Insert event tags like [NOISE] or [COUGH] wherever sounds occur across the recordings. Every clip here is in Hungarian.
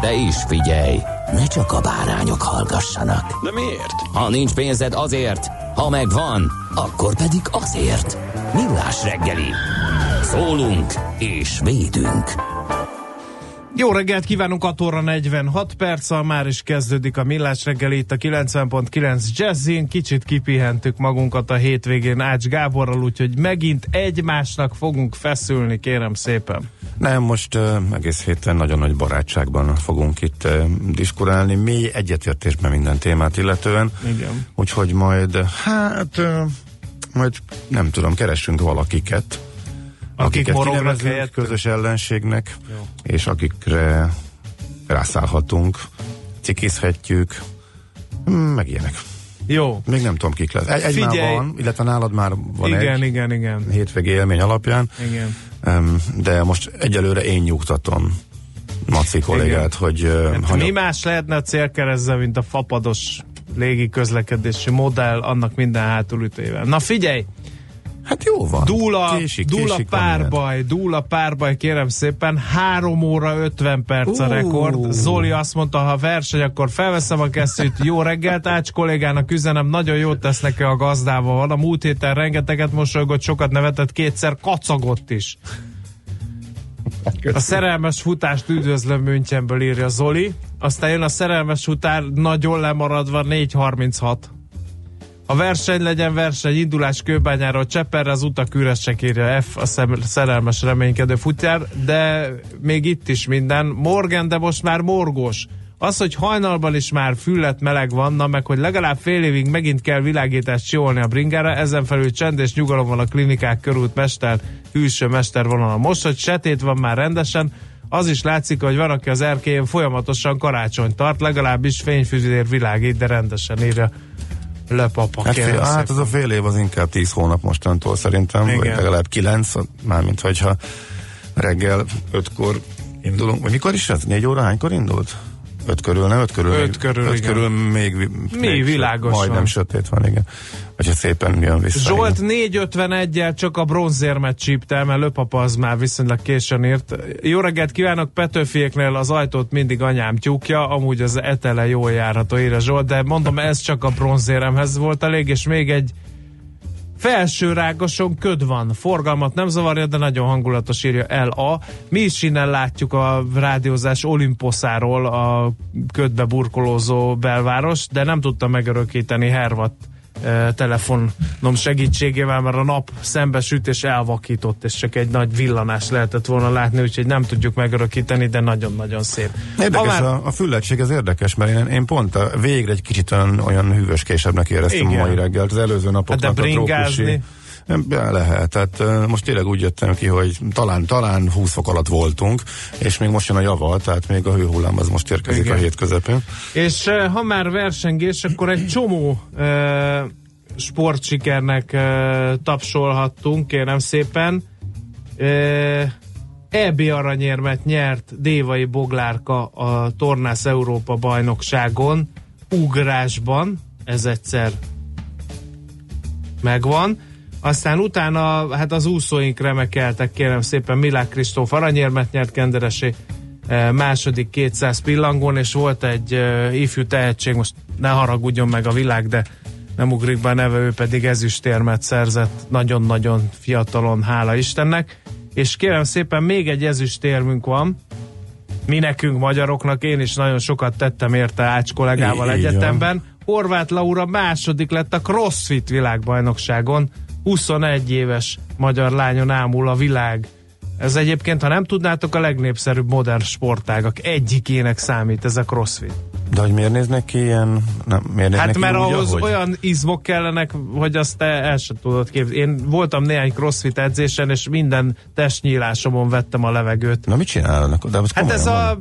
De is figyelj, ne csak a bárányok hallgassanak. De miért? Ha nincs pénzed azért, ha megvan, akkor pedig azért. Millás reggeli. Szólunk és védünk. Jó reggelt kívánunk, 6 óra 46 perccel már is kezdődik a Millás reggeli itt a 90.9 Jazzin. Kicsit kipihentük magunkat a hétvégén Ács Gáborral, úgyhogy megint egymásnak fogunk feszülni, kérem szépen. Nem, most uh, egész héten nagyon nagy barátságban fogunk itt uh, diskurálni, mély egyetértésben minden témát illetően. Igen. Úgyhogy majd, hát, uh, majd nem tudom, keressünk valakiket, Akik kinevezünk helyett. közös ellenségnek, Jó. és akikre rászállhatunk, cikizhetjük, mm, meg ilyenek. Jó. Még nem tudom kik lesz. Egy, egy már van, illetve nálad már van igen, egy igen, igen, hétvégi élmény alapján, igen. De most egyelőre én nyugtatom Maci kollégát, hogy ö, Hát hanyag- mi más lehetne a célkeresztbe, mint a fapados légi közlekedési modell annak minden hátulütével. Na figyelj, Hát jó van. dúl a, Késik, dúl a késik, párbaj, dúl a párbaj, kérem szépen, 3 óra 50 perc a rekord. Zoli azt mondta, ha verseny, akkor felveszem a kesztyűt. Jó reggelt, Ács kollégának üzenem, nagyon jót tesz neki a gazdával van. A múlt héten rengeteget mosolygott, sokat nevetett, kétszer kacagott is. A szerelmes futást üdvözlöm Münchenből írja Zoli. Aztán jön a szerelmes futár nagyon lemaradva 4.36. A verseny legyen verseny, indulás kőbányáról Csepperre, az utak üresek írja F, a szem- szerelmes reménykedő futár, de még itt is minden. Morgan, de most már morgós. Az, hogy hajnalban is már füllet meleg van, na meg hogy legalább fél évig megint kell világítást csiholni a bringára, ezen felül csend és nyugalom van a klinikák körút mester, hűső mester vonalon. Most, hogy setét van már rendesen, az is látszik, hogy van, aki az erkélyen folyamatosan karácsony tart, legalábbis fényfüzér világít, de rendesen írja Lepapa, Hát, fél, hát az a fél év az inkább 10 hónap mostantól szerintem, vagy Igen. legalább 9, mármint hogyha reggel 5-kor indulunk, vagy mikor is ez? 4 óra hánykor indult? 5 körül, nem 5 körül? Öt még- körül, öt igen. körül még, még világos Majdnem van. sötét van, igen. Hogyha szépen jön vissza. Zsolt igen. 4.51-jel csak a bronzérmet csípte, mert Löpapa az már viszonylag későn írt. Jó reggelt kívánok, Petőfiéknél az ajtót mindig anyám tyúkja, amúgy az etele jól járható, írja Zsolt, de mondom, ez csak a bronzéremhez volt elég, és még egy Felső rágoson köd van, forgalmat nem zavarja, de nagyon hangulatos írja el a. Mi is innen látjuk a rádiózás Olimposzáról a ködbe burkolózó belváros, de nem tudta megörökíteni Hervat telefonom segítségével, mert a nap szembesült és elvakított, és csak egy nagy villanás lehetett volna látni, úgyhogy nem tudjuk megörökíteni, de nagyon-nagyon szép. Érdekes, Ha már- a, a füllettség az érdekes, mert én, én pont a, végre egy kicsit olyan, olyan hűvöskésebbnek éreztem Igen. a mai reggelt. Az előző napoknak Hát de a trópusi- Nem, lehet, tehát most tényleg úgy jöttem ki, hogy talán, talán 20 fok alatt voltunk, és még most jön a javal, tehát még a hőhullám az most érkezik Igen. a hét közepén. És ha már versengés, akkor egy csomó eh, sportsikernek eh, tapsolhattunk, kérem szépen. Eh, EB aranyérmet nyert Dévai Boglárka a Tornász Európa bajnokságon, ugrásban, ez egyszer megvan. Aztán utána, hát az úszóink remekeltek, kérem szépen, Milák Kristóf aranyérmet nyert Kenderesi eh, második 200 pillangón, és volt egy uh, ifjú tehetség, most ne haragudjon meg a világ, de nem ugrik be a neve, ő pedig ezüstérmet szerzett nagyon-nagyon fiatalon, hála Istennek. És kérem szépen, még egy ezüstérmünk van, mi nekünk magyaroknak, én is nagyon sokat tettem érte Ács kollégával Így- egyetemben. Horváth Laura második lett a CrossFit világbajnokságon. 21 éves magyar lányon ámul a világ. Ez egyébként, ha nem tudnátok, a legnépszerűbb modern sportágak egyikének számít ez a CrossFit. De hogy miért néznek ki ilyen... Nem, miért néznek Hát ki mert úgy, ahhoz ahogy? olyan izmok kellenek, hogy azt te el sem tudod képzelni. Én voltam néhány crossfit edzésen, és minden testnyílásomon vettem a levegőt. Na mit csinálnak? De Hát ez komolyan a,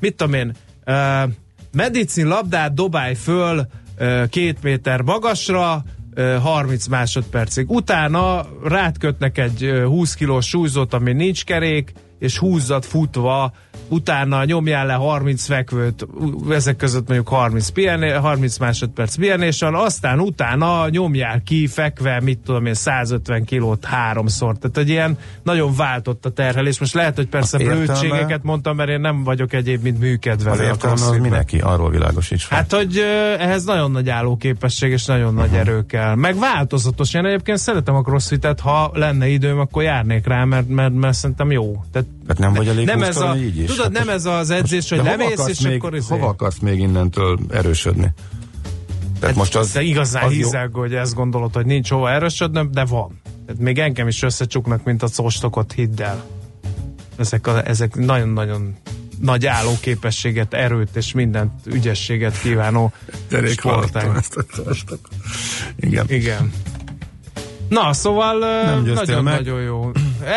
mit tudom én, uh, medicin labdát dobálj föl uh, két méter magasra, 30 másodpercig. Utána rád kötnek egy uh, 20 kilós súlyzót, ami nincs kerék, és húzzad futva, utána nyomjál le 30 fekvőt, ezek között mondjuk 30, pihené, 30 másodperc pihenéssel, aztán utána nyomjál ki fekve, mit tudom én, 150 kilót háromszor. Tehát egy ilyen nagyon váltott a terhelés. Most lehet, hogy persze Az értelme- blödségeket mondtam, mert én nem vagyok egyéb, mint műkedve. Az értelme az mindenki, arról világosíts fel. Hát, hogy ehhez nagyon nagy állóképesség és nagyon nagy erő kell. Meg változatos. Én egyébként szeretem a crossfitet, ha lenne időm, akkor járnék rá, mert, mert, mert szerintem jó. Tehát Tehát nem vagy elég nem ez, a, így is? tudod, Hát nem ez az edzés, hogy lemész, és még, akkor izé- Hova akarsz még innentől erősödni? Tehát most az, De igazán az jó. hízelgő, hogy ezt gondolod, hogy nincs hova erősödnöm, de van. Tehát még engem is összecsuknak, mint a szostokot, hidd el. Ezek, a, ezek nagyon-nagyon nagy állóképességet, erőt és mindent, ügyességet kívánó sportág. ezt a. Igen. Igen. Na, szóval Nem nagyon-nagyon jó.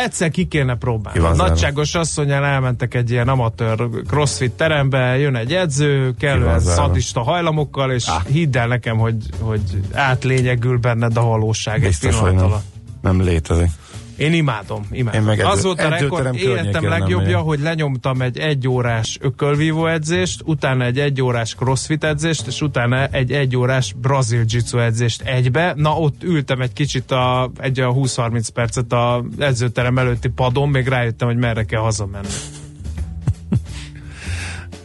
Egyszer ki kéne próbálni. Kivázálva. Nagyságos asszonyjal elmentek egy ilyen amatőr crossfit terembe, jön egy edző, kellően szadista hajlamokkal, és ah. hidd el nekem, hogy, hogy átlényegül benned a valóság egy Biztos, hogy pillanat nem, alatt. nem létezik. Én imádom, imádom. Én meg az edző- volt a rekord, életem legjobbja, hogy lenyomtam egy egyórás ökölvívó edzést, utána egy egyórás crossfit edzést, és utána egy egyórás brazil jitsu edzést egybe. Na, ott ültem egy kicsit, a, egy a 20-30 percet a edzőterem előtti padon, még rájöttem, hogy merre kell hazamenni.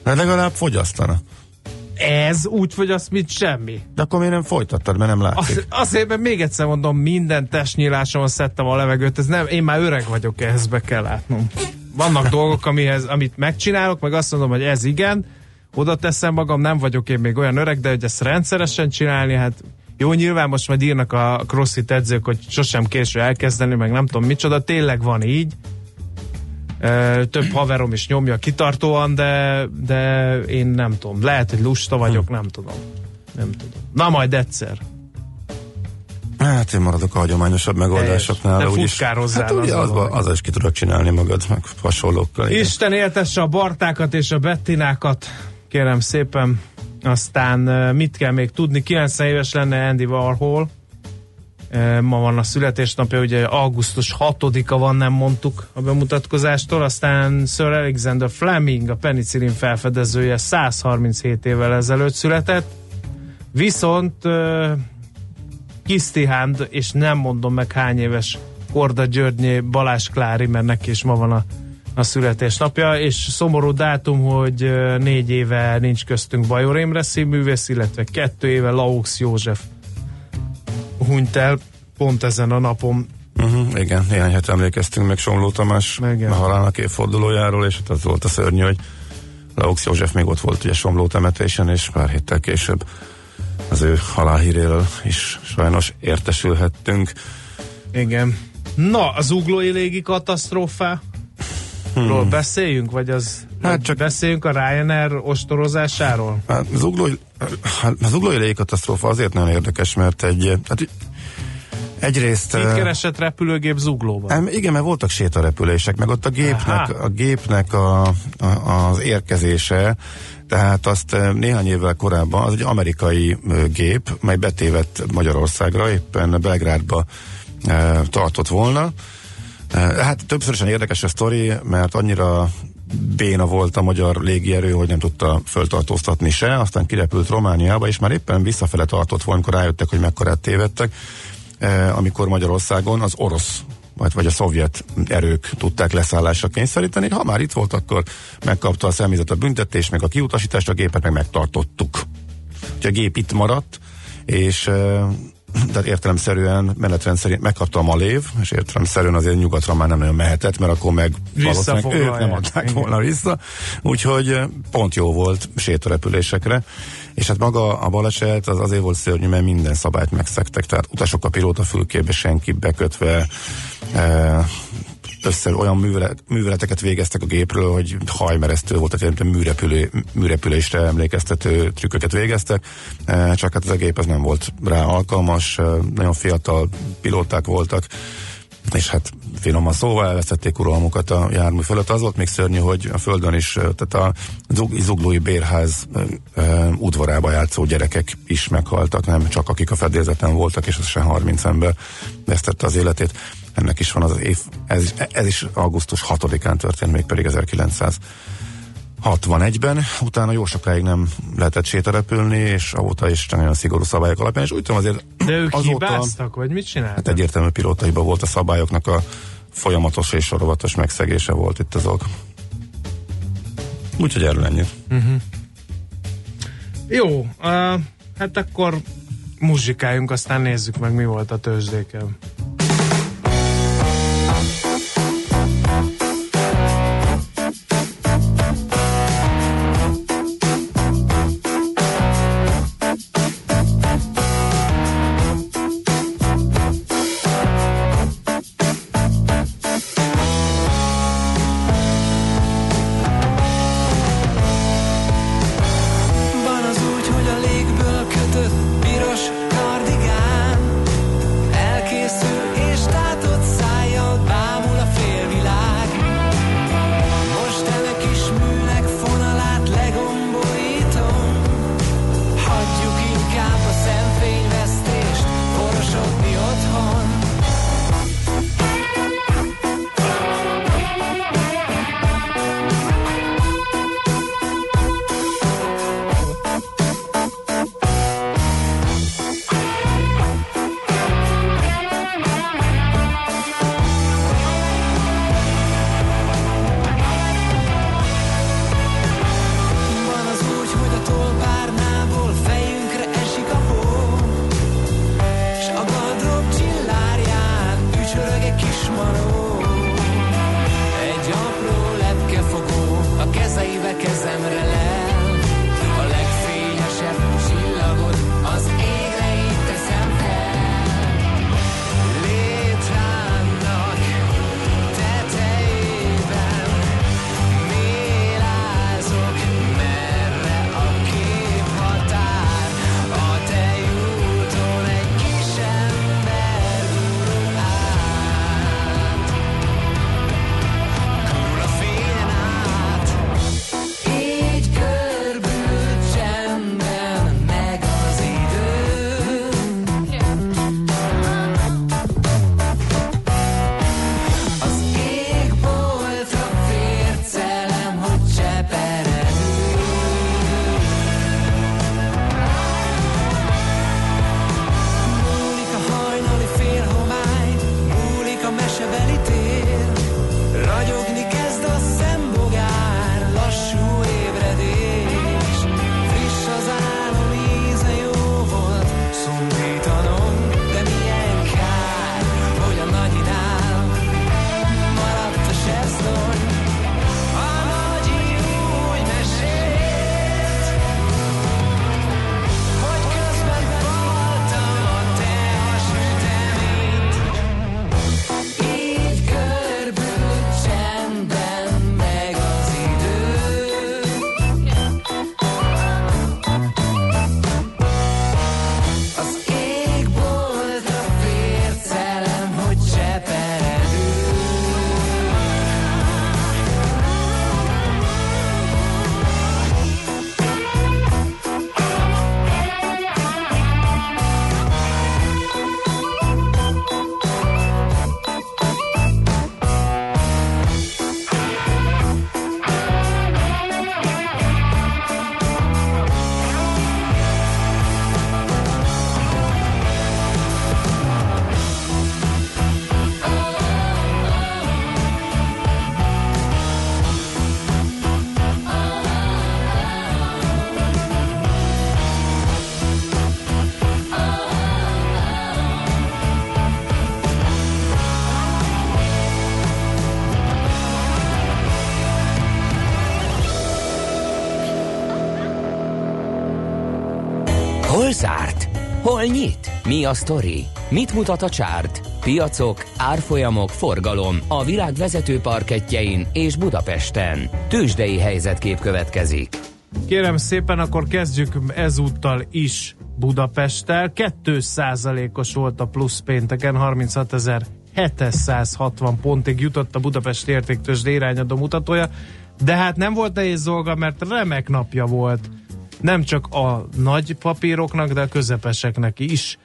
De legalább fogyasztana. Ez úgy, hogy azt mit semmi. De akkor miért nem folytattad, mert nem látszik? Az, azért, mert még egyszer mondom, minden testnyílásomon szedtem a levegőt, ez nem, én már öreg vagyok, ehhez be kell látnom. Vannak dolgok, amihez, amit megcsinálok, meg azt mondom, hogy ez igen, oda teszem magam, nem vagyok én még olyan öreg, de hogy ezt rendszeresen csinálni, hát jó, nyilván most majd írnak a crossfit edzők, hogy sosem késő elkezdeni, meg nem tudom micsoda, tényleg van így. Több haverom is nyomja kitartóan, de, de én nem tudom. Lehet, hogy lusta vagyok, nem tudom. Nem tudom. Na majd egyszer. Hát én maradok a hagyományosabb megoldásoknál. Te úgyis- Hát ugye az az, az, is ki tudod csinálni magad, meg hasonlókkal. igen. Isten éltesse a Bartákat és a Bettinákat, kérem szépen. Aztán mit kell még tudni? 90 éves lenne Andy Warhol. Ma van a születésnapja, ugye augusztus 6-a van, nem mondtuk a bemutatkozástól. Aztán Sir Alexander Fleming, a penicillin felfedezője 137 évvel ezelőtt született. Viszont ö, Kisztihand, és nem mondom meg hány éves Korda Györgyné Balázs Klári, mert neki is ma van a, a születésnapja, és szomorú dátum, hogy ö, négy éve nincs köztünk Bajor Imre színművész, illetve kettő éve Laux József hunyt el pont ezen a napon. Uh-huh, igen, néhány hete emlékeztünk meg Somló Tamás Igen. a halálnak évfordulójáról, és hát az volt a szörnyű, hogy Laux József még ott volt ugye Somló temetésen, és pár héttel később az ő halálhíréről is sajnos értesülhettünk. Igen. Na, az uglói légi katasztrófá Ról beszéljünk, vagy az Hát csak- beszéljünk a Ryanair ostorozásáról? Hát az uglói, hát az uglói légikatasztrófa azért nagyon érdekes, mert egy, hát egyrészt... Itt keresett repülőgép zuglóban. Hát igen, mert voltak sétarepülések, meg ott a gépnek, Aha. a, gépnek a, a, az érkezése, tehát azt néhány évvel korábban, az egy amerikai gép, mely betévett Magyarországra, éppen Belgrádba e, tartott volna. E, hát többszörösen érdekes a sztori, mert annyira béna volt a magyar légierő, hogy nem tudta föltartóztatni se, aztán kirepült Romániába, és már éppen visszafele tartott volna, amikor rájöttek, hogy mekkorát tévedtek, eh, amikor Magyarországon az orosz vagy, vagy a szovjet erők tudták leszállásra kényszeríteni. Ha már itt volt, akkor megkapta a személyzet a büntetést, meg a kiutasítást, a gépet meg megtartottuk. Úgyhogy a gép itt maradt, és eh, tehát értelemszerűen menetrend szerint megkapta a malév, és értelemszerűen azért nyugatra már nem nagyon mehetett, mert akkor meg valószínűleg ők nem adták volna vissza. Úgyhogy pont jó volt sétarepülésekre. És hát maga a baleset az azért volt szörnyű, mert minden szabályt megszektek, tehát utasok a pilóta fülkébe senki bekötve, e, össze olyan művelet, műveleteket végeztek a gépről, hogy hajmeresztő volt, tehát műrepülő, műrepülésre emlékeztető trükköket végeztek, e, csak hát ez a gép ez nem volt rá alkalmas, e, nagyon fiatal pilóták voltak, és hát finoman szóval elvesztették uralmukat a jármű fölött. Az volt még szörnyű, hogy a földön is, tehát a zuglói bérház udvarába játszó gyerekek is meghaltak, nem csak akik a fedélzeten voltak, és az se 30 ember vesztette az életét. Ennek is van az év, ez, ez is augusztus 6-án történt, még pedig 1900 61-ben, utána jó sokáig nem lehetett sétarepülni, és avóta is nagyon szigorú szabályok alapján, és úgy tudom azért De ők azóta, hibáztak, vagy mit csináltak? Hát egyértelmű pilótaiba volt a szabályoknak a folyamatos és sorovatos megszegése volt itt az ok. Úgyhogy erről ennyit. Uh-huh. Jó, uh, hát akkor muzsikáljunk, aztán nézzük meg, mi volt a tőzsdéken. Hol nyit? Mi a sztori? Mit mutat a csárt? Piacok, árfolyamok, forgalom a világ vezető parketjein és Budapesten. Tősdei helyzetkép következik. Kérem szépen, akkor kezdjük ezúttal is Budapesttel. 2%-os volt a plusz pénteken, 36.760 pontig jutott a Budapest értéktős irányadó mutatója, de hát nem volt nehéz dolga, mert remek napja volt nem csak a nagy papíroknak, de a közepeseknek is.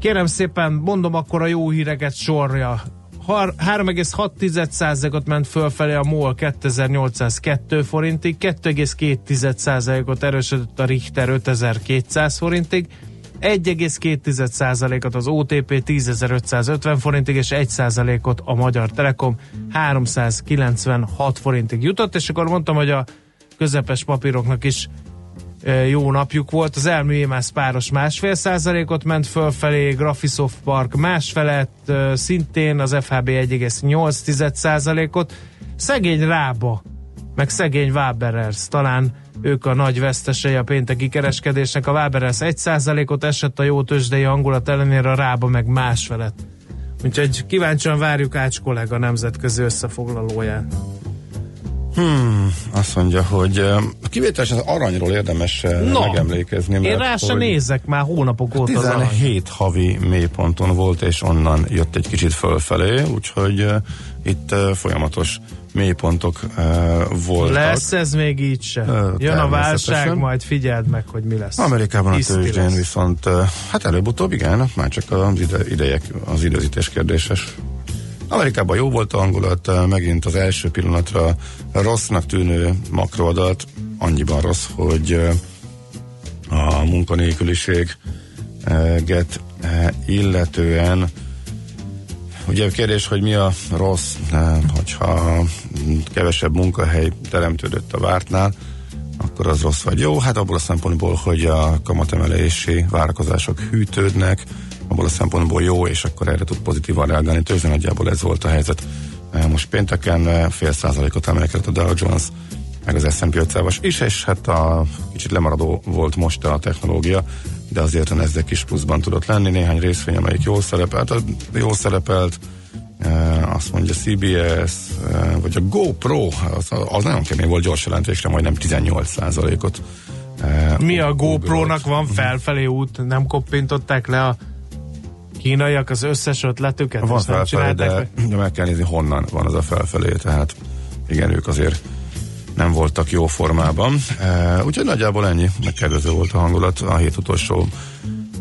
Kérem szépen, mondom akkor a jó híreket sorja. 3,6%-ot ment fölfelé a MOL 2802 forintig, 2,2%-ot erősödött a Richter 5200 forintig, 1,2%-ot az OTP 10.550 forintig, és 1%-ot a Magyar Telekom 396 forintig jutott, és akkor mondtam, hogy a közepes papíroknak is jó napjuk volt. Az Elmű Émász páros másfél százalékot ment fölfelé, Graphisoft Park másfelett, szintén az FHB 1,8 százalékot. Szegény Rába, meg szegény Waberers, talán ők a nagy vesztesei a pénteki kereskedésnek. A Waberers 1 százalékot esett a jó tőzsdei hangulat ellenére, a Rába meg másfelett. Úgyhogy kíváncsian várjuk Ács kollega nemzetközi összefoglalóját. Hmm, azt mondja, hogy kivételesen az aranyról érdemes no, megemlékezni. Mert én rá sem nézek már hónapok óta. 17 havi mélyponton volt, és onnan jött egy kicsit fölfelé, úgyhogy uh, itt uh, folyamatos mélypontok uh, voltak. Lesz ez még így se. Uh, Jön a válság, majd figyeld meg, hogy mi lesz. Amerikában a tőzsdén viszont, uh, hát előbb-utóbb igen, már csak az ide, idejek, az időzítés kérdéses. Amerikában jó volt a hangulat, megint az első pillanatra rossznak tűnő makroadat, annyiban rossz, hogy a munkanélküliséget illetően ugye a kérdés, hogy mi a rossz, hogyha kevesebb munkahely teremtődött a vártnál, akkor az rossz vagy jó. Hát abból a szempontból, hogy a kamatemelési várakozások hűtődnek, abból a szempontból jó, és akkor erre tud pozitívan reagálni. Tőzsden nagyjából ez volt a helyzet. Eh, most pénteken eh, fél százalékot emelkedett a Dow Jones, meg az S&P 500 is, és hát a kicsit lemaradó volt most a technológia, de azért a Nasdaq is pluszban tudott lenni, néhány részvény, amelyik jól szerepelt, jól szerepelt, e, azt mondja CBS, e, vagy a GoPro, az, az nagyon kemény volt gyors jelentésre, majdnem 18 százalékot. E, Mi a GoPro-nak van felfelé út, nem koppintották le a kínaiak az összes ötletüket? Van felfelé, de, de meg kell nézni, honnan van az a felfelé, tehát igen, ők azért nem voltak jó formában. E, úgyhogy nagyjából ennyi, megkérdező volt a hangulat a hét utolsó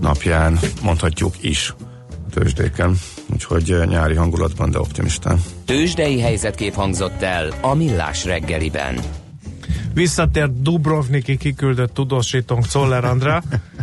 napján, mondhatjuk is a tőzsdéken. Úgyhogy nyári hangulatban, de optimistán. Tőzsdei helyzetkép hangzott el a Millás reggeliben. Visszatért Dubrovniki kiküldött tudósítónk Czoller Andrá, [LAUGHS]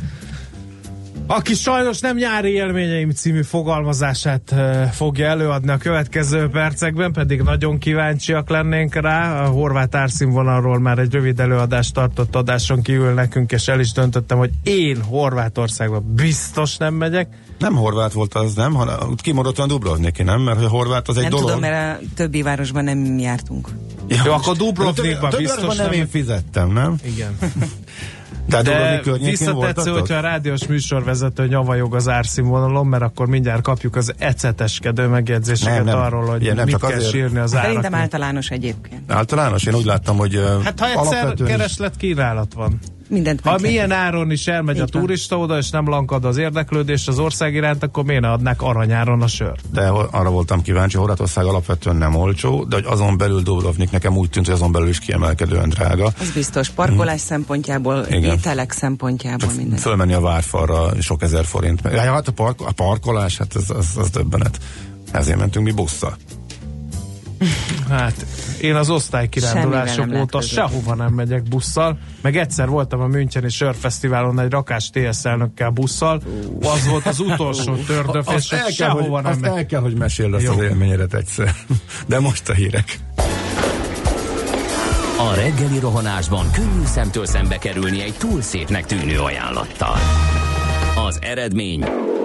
aki sajnos nem nyári élményeim című fogalmazását fogja előadni a következő percekben, pedig nagyon kíváncsiak lennénk rá. A horvát árszínvonalról már egy rövid előadást tartott adáson kívül nekünk, és el is döntöttem, hogy én Horvátországba biztos nem megyek. Nem horvát volt az, nem? Hanem kimondottan Dubrovniki, nem? Mert a horvát az egy nem dolog. Nem tudom, mert a többi városban nem jártunk. Ja, Jó, akkor Dubrovnikban biztos nem. nem én fizettem, nem? Igen. [LAUGHS] De, De visszatetsző, hogyha a rádiós műsorvezető nyavajog az árszínvonalon, mert akkor mindjárt kapjuk az eceteskedő megjegyzéseket nem, nem. arról, hogy Igen, nem mit kell azért... sírni az áraknak. Szerintem általános egyébként. Általános? Én úgy láttam, hogy Hát ha egyszer kereslet kínálat van mindent Ha milyen áron is elmegy Így a turista oda, és nem lankad az érdeklődés az ország iránt, akkor miért ne adnák aranyáron a sört? De arra voltam kíváncsi, Horvátország alapvetően nem olcsó, de hogy azon belül Dubrovnik nekem úgy tűnt, hogy azon belül is kiemelkedően drága. Az biztos, parkolás hmm. szempontjából, Igen. ételek szempontjából Csak minden. Fölmenni a várfalra sok ezer forint. Ja, hát a, park, a parkolás, hát az, az, az döbbenet. Ezért mentünk mi busszal. Hát, én az osztálykirándulások óta sehova nem megyek busszal, meg egyszer voltam a Müncheni Sörfesztiválon egy rakás TSZ elnökkel busszal, az volt az utolsó tördöf, és el kell, hogy, nem azt el kell, hogy meséld azt az élményedet egyszer. [LAUGHS] De most a hírek. A reggeli rohanásban könnyű szemtől szembe kerülni egy túl szépnek tűnő ajánlattal. Az eredmény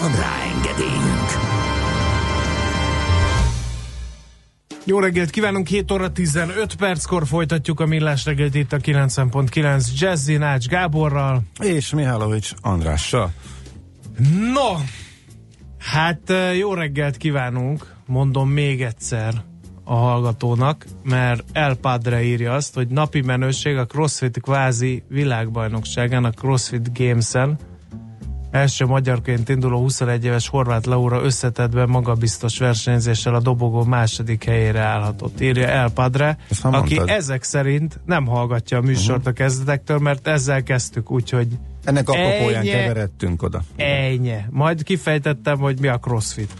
Van rá engedélyünk! Jó reggelt kívánunk, 7 óra 15 perckor folytatjuk a millás reggelt itt a 90.9 Jazzy Nács Gáborral. És Mihálovics Andrással. No, hát jó reggelt kívánunk, mondom még egyszer a hallgatónak, mert El Padre írja azt, hogy napi menőség a CrossFit kvázi világbajnokságán, a CrossFit Games-en első magyarként induló 21 éves Horváth Laura összetettben magabiztos versenyzéssel a dobogó második helyére állhatott. Írja El Padre, aki mondtad. ezek szerint nem hallgatja a műsort uh-huh. a kezdetektől, mert ezzel kezdtük, úgyhogy ennek apropóján keveredtünk oda. Ennyi. Majd kifejtettem, hogy mi a crossfit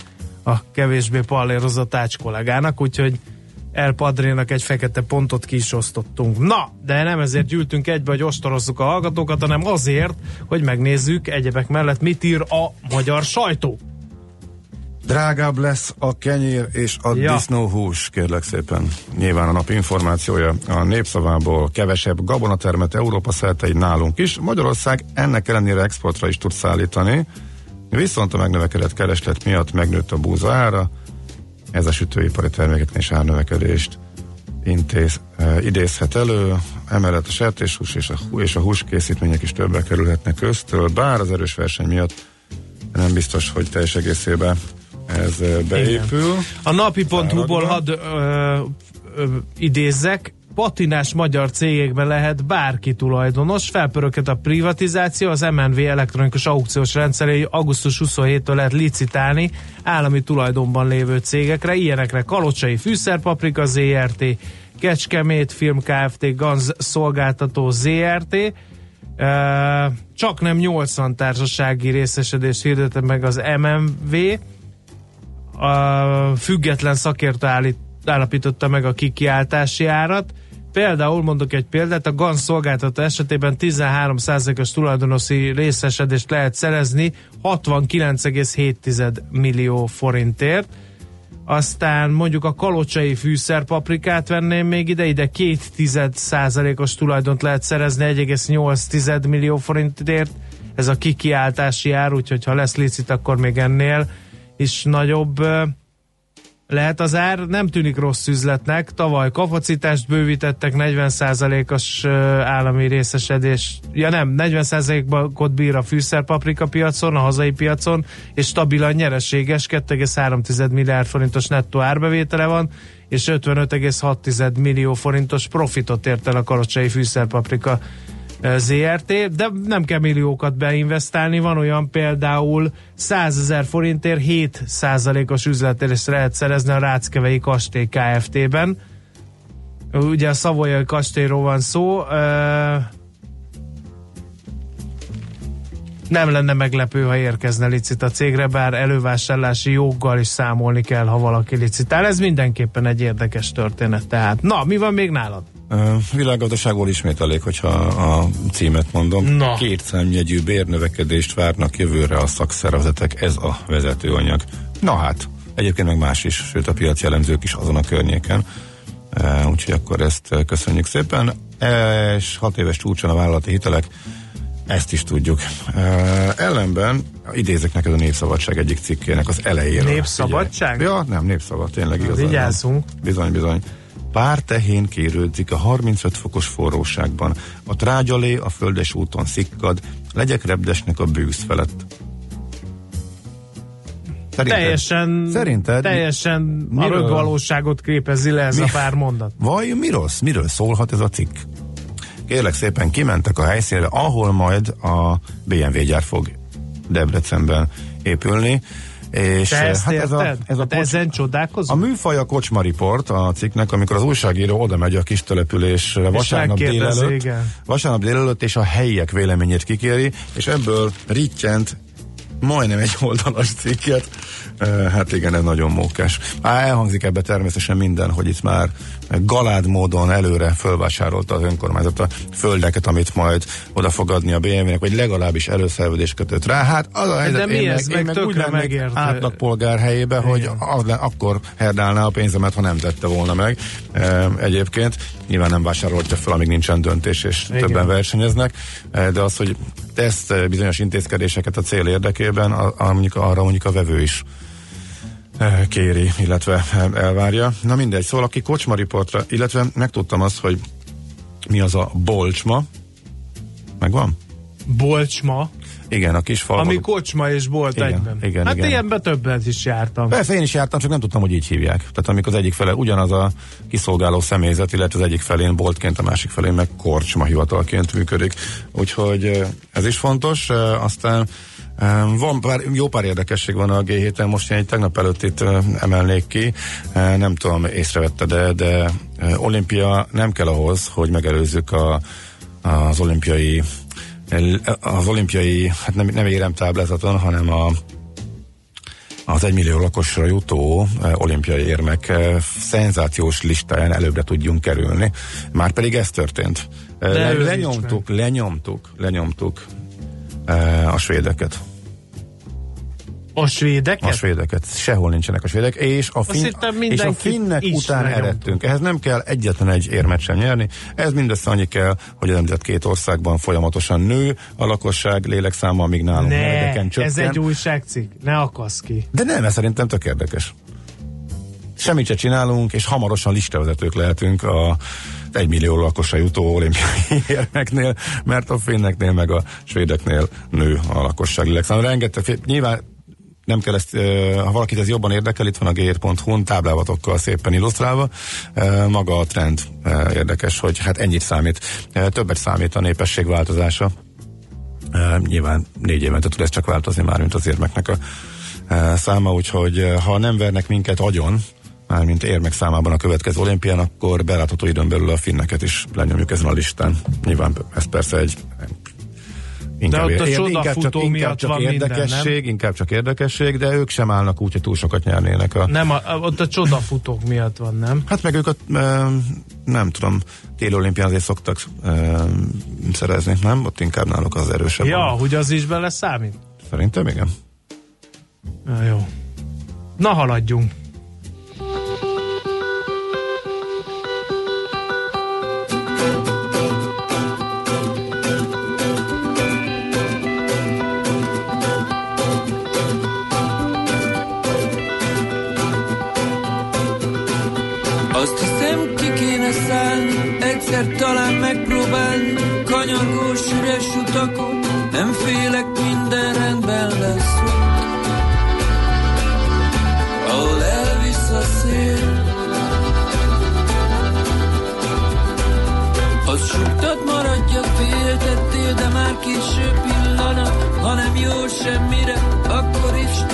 a kevésbé pallérozott ács kollégának, úgyhogy El Padrénak egy fekete pontot ki is osztottunk. Na, de nem ezért gyűltünk egybe, hogy ostorozzuk a hallgatókat, hanem azért, hogy megnézzük egyebek mellett, mit ír a magyar sajtó. Drágább lesz a kenyér és a ja. disznóhús, kérlek szépen. Nyilván a nap információja a népszavából kevesebb gabonatermet Európa szerte nálunk is. Magyarország ennek ellenére exportra is tud szállítani, viszont a megnövekedett kereslet miatt megnőtt a búza ára, ez a sütőipari termékeknél is árnövekedést intéz, e, idézhet elő, emellett a sertéshús és a, és a húskészítmények is többe kerülhetnek köztől, bár az erős verseny miatt nem biztos, hogy teljes egészében ez beépül. Igen. A napi.hu-ból hadd ö, ö, idézzek, patinás magyar cégekben lehet bárki tulajdonos, felpöröket a privatizáció, az MNV elektronikus aukciós rendszerei augusztus 27-től lehet licitálni állami tulajdonban lévő cégekre, ilyenekre Kalocsai Fűszerpaprika ZRT, Kecskemét Film Kft. Ganz szolgáltató ZRT, csak nem 80 társasági részesedést hirdette meg az MMV, a független szakértő állít, állapította meg a kikiáltási árat, Például mondok egy példát, a GAN szolgáltató esetében 13%-os tulajdonosi részesedést lehet szerezni 69,7 millió forintért. Aztán mondjuk a kalocsai fűszerpaprikát venném még ide, ide 2 os tulajdont lehet szerezni 1,8 millió forintért. Ez a kikiáltási ár, úgyhogy ha lesz licit, akkor még ennél is nagyobb lehet az ár, nem tűnik rossz üzletnek. Tavaly kapacitást bővítettek, 40%-os állami részesedés, ja nem, 40%-ot bír a fűszerpaprika piacon, a hazai piacon, és stabilan nyereséges, 2,3 milliárd forintos nettó árbevétele van, és 55,6 millió forintos profitot ért el a karocsai fűszerpaprika ZRT, de nem kell milliókat beinvestálni, van olyan például 100 ezer forintért 7 százalékos üzletérést lehet szerezni a Ráckevei Kastély Kft-ben. Ugye a Szavolyai kastélyról van szó, nem lenne meglepő, ha érkezne licit a cégre, bár elővásárlási joggal is számolni kell, ha valaki licitál. Ez mindenképpen egy érdekes történet. Tehát, na, mi van még nálad? Világgazdaságból ismét elég, hogyha a címet mondom. Na. Két számjegyű bérnövekedést várnak jövőre a szakszervezetek, ez a vezetőanyag. Na hát, egyébként meg más is, sőt a piaci jellemzők is azon a környéken. Úgyhogy akkor ezt köszönjük szépen. És hat éves csúcson a vállalati hitelek, ezt is tudjuk. Ellenben idézek neked a Népszabadság egyik cikkének az elejéről. Népszabadság? Ja, nem, Népszabad, tényleg igaz. Vigyázzunk. Bizony, bizony. Pár tehén kérődzik a 35 fokos forróságban. A trágyalé a földes úton szikkad, legyek repdesnek a bűz felett. Szerinted, teljesen, szerinted teljesen miről, a rögvalóságot képezi le ez mi, a pár mondat. Vajon mi rossz? Miről szólhat ez a cikk? Kérlek szépen kimentek a helyszínre, ahol majd a BMW gyár fog Debrecenben épülni. És Te ezt hát ez a, ez a hát kocs, ezen csodálkozom? A műfaj a Kocsma a cikknek, amikor az újságíró oda megy a kis településre vasárnap délelőtt, vasárnap délelőtt, és a helyiek véleményét kikéri, és ebből rittyent majdnem egy oldalas cikket. Hát igen, ez nagyon mókás. Á, elhangzik ebbe természetesen minden, hogy itt már galád módon előre fölvásárolta az önkormányzat a földeket, amit majd oda fog adni a BMW-nek, vagy legalábbis előszerződés kötött rá. Hát az a helyzet, De mi én ez? meg, én Meg úgy lennék átlagpolgár helyébe, hogy az, akkor herdálná a pénzemet, ha nem tette volna meg. Egyébként nyilván nem vásárolta fel, amíg nincsen döntés, és Igen. többen versenyeznek, de az, hogy tesz e, bizonyos intézkedéseket a cél érdekében, a, a, mondjuk arra mondjuk a vevő is e, kéri, illetve elvárja. Na mindegy, szóval aki kocsmariportra, illetve megtudtam azt, hogy mi az a bolcsma, megvan? Bolcsma, Igen, a kis fal. ami kocsma és bolt Igen, egyben. igen, hát igen. ilyenben többet is jártam. Persze én is jártam, csak nem tudtam, hogy így hívják. Tehát amikor az egyik fele ugyanaz a kiszolgáló személyzet, illetve az egyik felén boltként, a másik felén meg korcsma hivatalként működik. Úgyhogy ez is fontos. Aztán van pár, jó pár érdekesség van a G héten, most én egy tegnap előtt itt emelnék ki, nem tudom, észrevette, de, de olimpia nem kell ahhoz, hogy megelőzzük a, az olimpiai az olimpiai, hát nem, nem éremtáblázaton, hanem a az egymillió lakosra jutó eh, olimpiai érmek eh, szenzációs listáján előbbre tudjunk kerülni. Már pedig ez történt. De le, lenyomtuk, lenyomtuk, lenyomtuk a svédeket. A svédeket? A svédeket. Sehol nincsenek a svédek, és a, fin- és a finnek után eredtünk. Ehhez nem kell egyetlen egy érmet sem nyerni. Ez mindössze annyi kell, hogy az említett két országban folyamatosan nő a lakosság lélekszáma, amíg nálunk Ne, csökken. ez egy újságcikk, ne akasz ki. De nem, ez szerintem tök érdekes. Semmit se csinálunk, és hamarosan listavezetők lehetünk a egy millió lakosra jutó olimpiai [LAUGHS] érmeknél, mert a finneknél meg a svédeknél nő a lakosság lélekszám. Rengeteg, nyilván nem kell ezt, ha valakit ez jobban érdekel, itt van a g7.hu-n táblávatokkal szépen illusztrálva. Maga a trend érdekes, hogy hát ennyit számít. Többet számít a népesség változása. Nyilván négy évente tud ez csak változni már, mint az érmeknek a száma, úgyhogy ha nem vernek minket agyon, mármint érmek számában a következő olimpián, akkor belátható időn belül a finneket is lenyomjuk ezen a listán. Nyilván ez persze egy inkább, ott a ér- inkább miatt csak van minden, érdekesség, inkább csak érdekesség, de ők sem állnak úgy, hogy túl sokat nyernének a Nem, a, ott a csodafutók miatt van, nem? Hát meg ők, a, nem tudom, téli olimpián azért szoktak szerezni, nem? Ott inkább náluk az erősebb. Ja, van. hogy az is bele számít? Szerintem igen. Ja, jó. Na, haladjunk.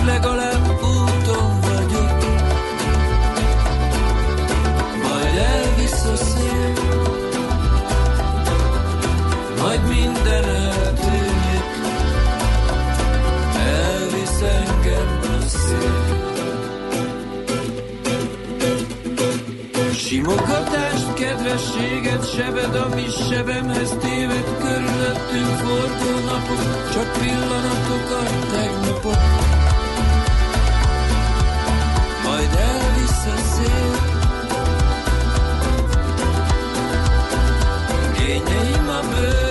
Legalább úton vagyok majd elvisz a szél, majd minden eltűnik, elvisz engem a szél. Simogatást, kedvességet, sebed, ami sebemhez téved, körülöttünk forgó napok, csak pillanatok a tegnapok. Kényeim a bőröndömben,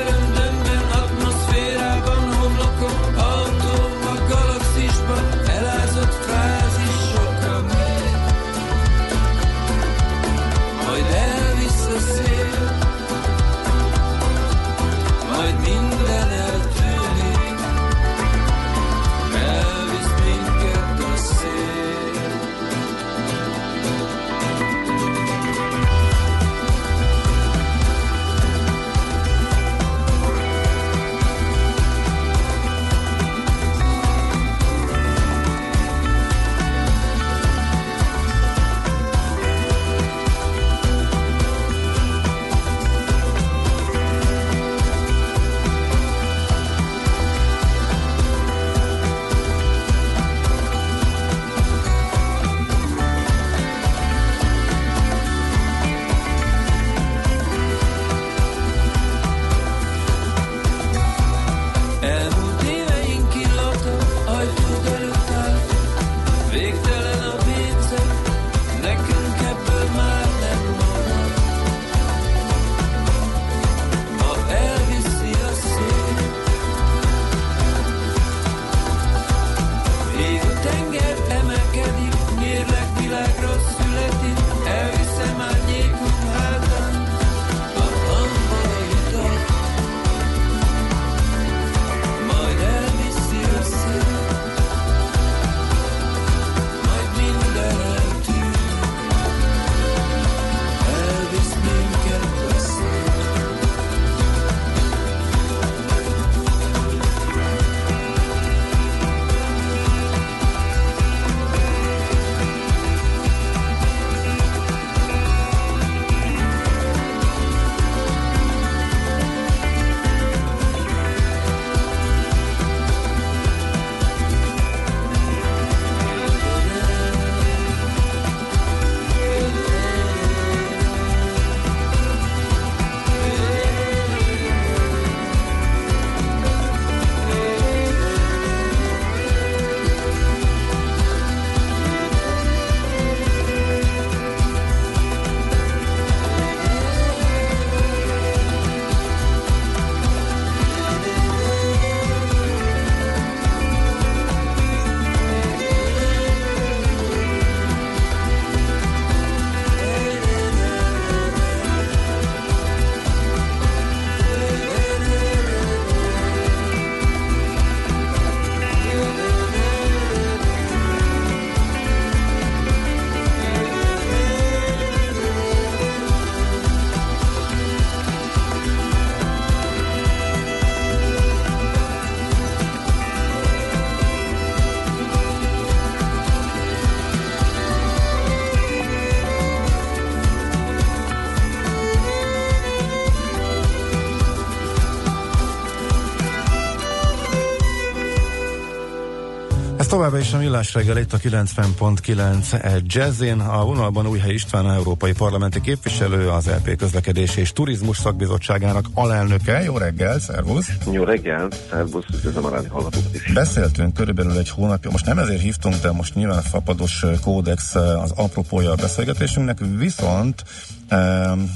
továbbá is a millás reggel itt a 90.9 Jazzin. A vonalban Újhely István, a Európai Parlamenti Képviselő, az LP Közlekedés és Turizmus Szakbizottságának alelnöke. Jó reggel, szervusz! Jó reggel, szervusz, üdvözlöm a rádió hallgatókat is. Beszéltünk körülbelül egy hónapja, most nem ezért hívtunk, de most nyilván fapados kódex az apropója a beszélgetésünknek, viszont um,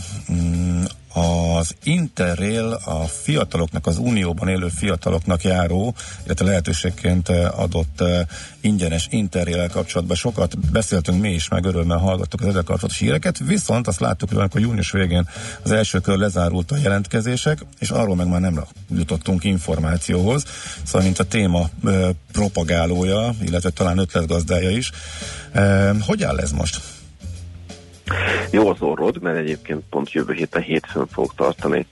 az Interrail a fiataloknak, az Unióban élő fiataloknak járó, illetve lehetőségként eh, adott uh, ingyenes interrail kapcsolatban sokat beszéltünk mi is, meg örömmel hallgattuk az ezzel kapcsolatos híreket, viszont azt láttuk, hogy amikor június végén az első kör lezárult a jelentkezések, és arról meg már nem jutottunk információhoz, szóval mint a téma uh, propagálója, illetve talán ötletgazdája is. Hogy áll ez most? Jó az orrod, mert egyébként pont jövő héten hétfőn fogok tartani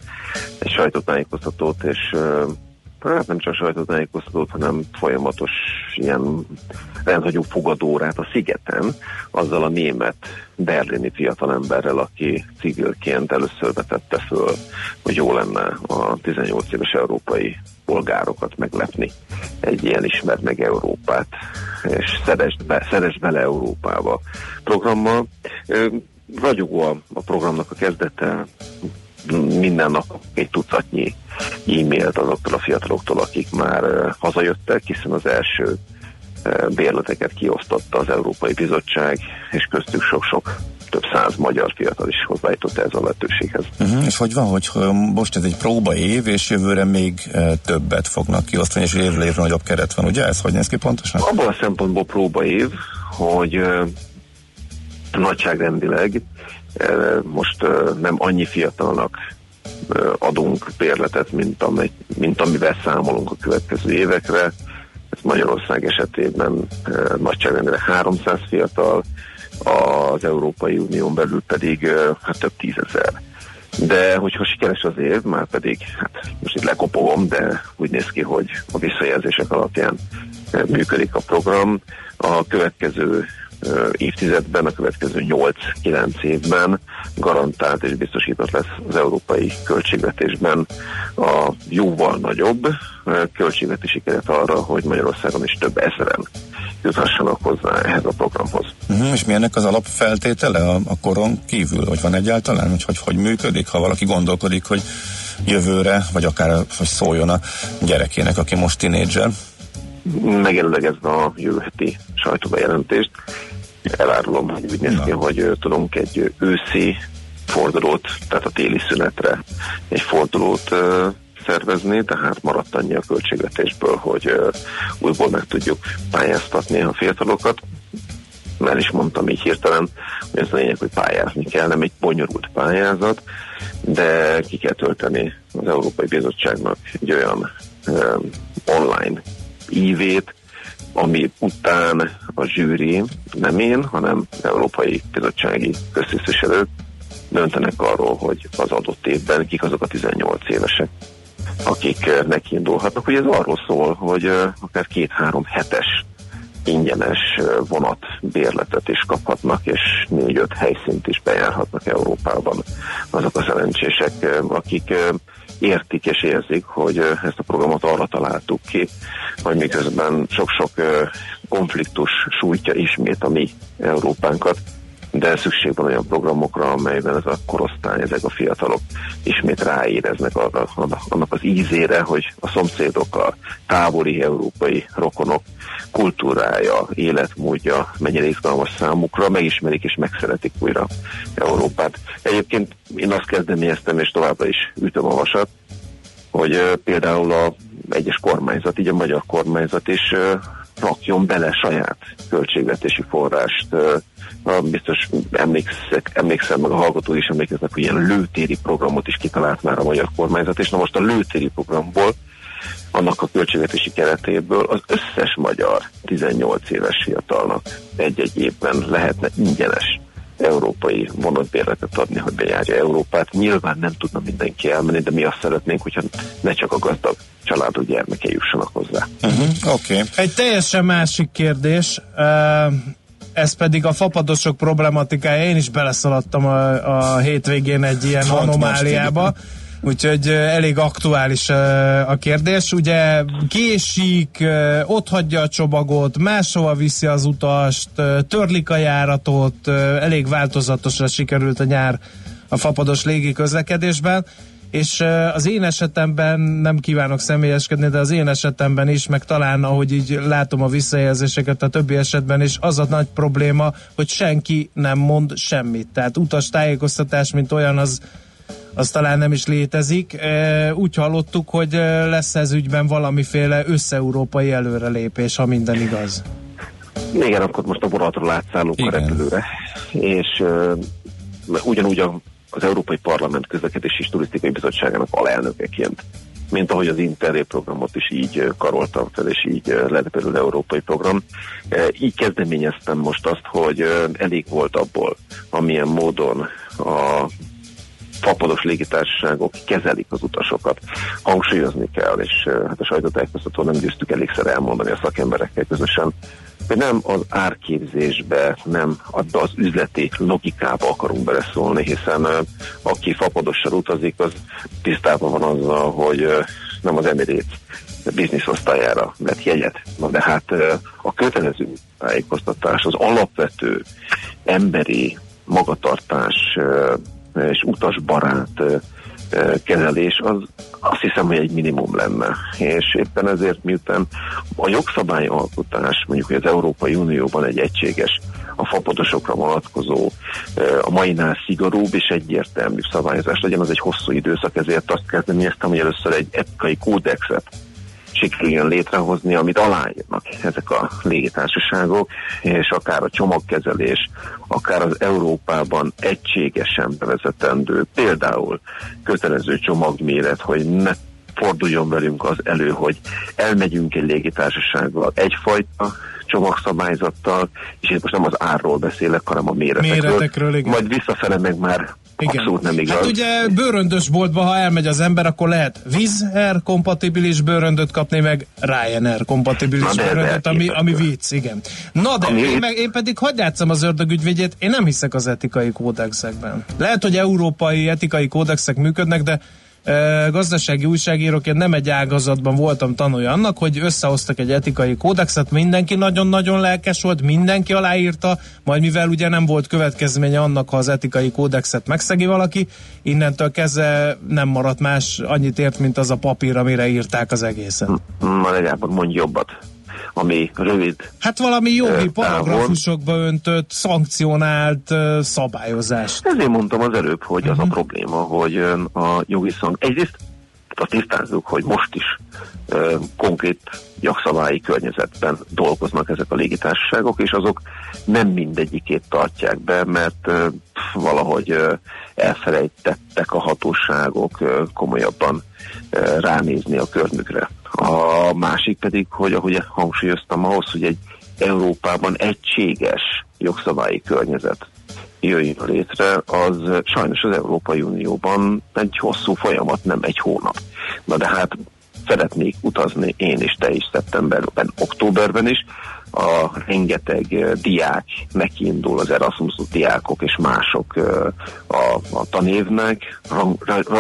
egy sajtótájékoztatót, és hát nem csak sajtótájékoztatót, hanem folyamatos ilyen rendhagyó fogadórát a szigeten, azzal a német berlini fiatalemberrel, aki civilként először vetette föl, hogy jó lenne a 18 éves európai polgárokat meglepni egy ilyen ismert meg Európát, és szeresd, be, szeresd bele Európába programmal. Ragyogó a, a programnak a kezdete, minden nap egy tucatnyi e-mailt azoktól a fiataloktól, akik már hazajöttek, hiszen az első bérleteket kiosztotta az Európai Bizottság, és köztük sok-sok több száz magyar fiatal is hozzájutott ez a lehetőséghez. Uh-huh. És hogy van, hogy most ez egy próba év, és jövőre még uh, többet fognak kiosztani, és évről évre nagyobb keret van, ugye? Ez hogy néz ki pontosan? Abban a szempontból próba év, hogy uh, nagyságrendileg most nem annyi fiatalnak adunk bérletet, mint, amely, mint amivel számolunk a következő évekre. Ez Magyarország esetében nagyságrendileg 300 fiatal, az Európai Unión belül pedig hát több tízezer. De hogyha sikeres az év, már pedig, hát most itt lekopogom, de úgy néz ki, hogy a visszajelzések alapján működik a program. A következő évtizedben, a következő 8-9 évben garantált és biztosított lesz az európai költségvetésben a jóval nagyobb költségvetési keret arra, hogy Magyarországon is több ezeren juthassanak hozzá ehhez a programhoz. Uh-huh, és mi ennek az alapfeltétele a, a koron kívül, hogy van egyáltalán, hogy, hogy hogy működik, ha valaki gondolkodik, hogy jövőre, vagy akár hogy szóljon a gyerekének, aki most tinédzser? Megelőlegezve a jövő heti sajtóbejelentést, elárulom, hogy úgy néz ki, hogy tudunk egy őszi fordulót, tehát a téli szünetre egy fordulót szervezni, tehát maradt annyi a költségvetésből, hogy újból meg tudjuk pályáztatni a fiatalokat. Már is mondtam így hirtelen, hogy ez a lényeg, hogy pályázni kell, nem egy bonyolult pályázat, de ki kell tölteni az Európai Bizottságnak egy olyan online ívét, ami után a zsűri, nem én, hanem Európai Bizottsági Köztisztviselők döntenek arról, hogy az adott évben kik azok a 18 évesek, akik eh, nekiindulhatnak. Ugye ez arról szól, hogy eh, akár két-három hetes ingyenes eh, vonat bérletet is kaphatnak, és négy-öt helyszínt is bejárhatnak Európában azok a szerencsések, akik értik és érzik, hogy ezt a programot arra találtuk ki, hogy miközben sok-sok konfliktus sújtja ismét a mi Európánkat, de szükség van olyan programokra, amelyben ez a korosztály, ezek a fiatalok ismét ráéreznek arra, annak az ízére, hogy a szomszédok, a távoli európai rokonok kultúrája, életmódja mennyire izgalmas számukra, megismerik és megszeretik újra Európát. Egyébként én azt kezdeményeztem, és továbbra is ütöm a vasat, hogy például a egyes kormányzat, így a magyar kormányzat is rakjon bele saját költségvetési forrást. Biztos emlékszek, emlékszem, meg a hallgató is emlékeznek, hogy ilyen lőtéri programot is kitalált már a magyar kormányzat, és na most a lőtéri programból annak a költségvetési keretéből az összes magyar 18 éves fiatalnak egy-egy évben lehetne ingyenes európai vonatbérletet adni, hogy bejárja Európát. Nyilván nem tudna mindenki elmenni, de mi azt szeretnénk, hogyha ne csak a gazdag családú gyermeke jussanak hozzá. Uh-huh, Oké. Okay. Egy teljesen másik kérdés, ez pedig a fapadosok problematikája. Én is beleszaladtam a, a hétvégén egy ilyen Pont anomáliába. Úgyhogy elég aktuális a kérdés. Ugye késik, ott hagyja a csomagot, máshova viszi az utast, törlik a járatot, elég változatosra sikerült a nyár a fapados légi közlekedésben és az én esetemben nem kívánok személyeskedni, de az én esetemben is, meg talán ahogy így látom a visszajelzéseket a többi esetben is, az a nagy probléma, hogy senki nem mond semmit. Tehát utas tájékoztatás, mint olyan, az, az talán nem is létezik. Úgy hallottuk, hogy lesz ez ügyben valamiféle összeurópai előrelépés, ha minden igaz. Igen, akkor most a vonatról átszállunk Igen. a repülőre, és uh, ugyanúgy a az Európai Parlament közlekedési és turisztikai bizottságának alelnökeként mint ahogy az Interrail programot is így karoltam fel, és így lett belőle európai program. Így kezdeményeztem most azt, hogy elég volt abból, amilyen módon a fapados légitársaságok kezelik az utasokat. Hangsúlyozni kell, és hát a sajtótájékoztató nem győztük elégszer elmondani a szakemberekkel közösen, hogy nem az árképzésbe, nem az üzleti logikába akarunk beleszólni, hiszen aki fapadossal utazik, az tisztában van azzal, hogy nem az Emirates biznisz osztályára vett jegyet. Na de hát a kötelező tájékoztatás, az alapvető emberi magatartás és utasbarát kezelés, az azt hiszem, hogy egy minimum lenne. És éppen ezért, miután a jogszabályalkotás, mondjuk, hogy az Európai Unióban egy egységes a fapodosokra vonatkozó, a mainál szigorúbb és egyértelmű szabályozás legyen, az egy hosszú időszak, ezért azt kezdeményeztem, hogy először egy etikai kódexet sikerüljön létrehozni, amit aláírnak ezek a légitársaságok, és akár a csomagkezelés, akár az Európában egységesen bevezetendő, például kötelező csomagméret, hogy ne forduljon velünk az elő, hogy elmegyünk egy légitársasággal egyfajta csomagszabályzattal, és én most nem az árról beszélek, hanem a méretekről. méretekről igen. Majd visszafele meg már igen. Abszolút nem igaz. Hát ugye bőröndös boltba, ha elmegy az ember, akkor lehet Wizz Air kompatibilis bőröndöt kapni, meg Ryanair kompatibilis bőröndöt, ami, ami vicc, igen. Na de ami én, meg, én pedig hagyj játszom az ördögügyvédjét, én nem hiszek az etikai kódexekben. Lehet, hogy európai etikai kódexek működnek, de gazdasági újságíróként nem egy ágazatban voltam tanulja annak, hogy összehoztak egy etikai kódexet, mindenki nagyon-nagyon lelkes volt, mindenki aláírta, majd mivel ugye nem volt következménye annak, ha az etikai kódexet megszegi valaki, innentől kezdve nem maradt más annyit ért, mint az a papír, amire írták az egészet. Na legalább mondj jobbat ami rövid. Hát valami jogi paragrafusokba öntött, szankcionált szabályozás. Ezért mondtam az előbb, hogy uh-huh. az a mhm. probléma, hogy a jogi szank... Egyrészt azt tisztázzuk, hogy most is uh, konkrét jogszabályi környezetben dolgoznak ezek a légitársaságok, és azok nem mindegyikét tartják be, mert uh, valahogy uh, elfelejtettek a hatóságok uh, komolyabban uh, ránézni a körmükre. A másik pedig, hogy ahogy hangsúlyoztam, ahhoz, hogy egy Európában egységes jogszabályi környezet jöjjön létre, az sajnos az Európai Unióban egy hosszú folyamat, nem egy hónap. Na de hát szeretnék utazni én és te is szeptemberben, októberben is, a rengeteg uh, diák nekiindul, az Erasmus diákok és mások uh, a, a tanévnek,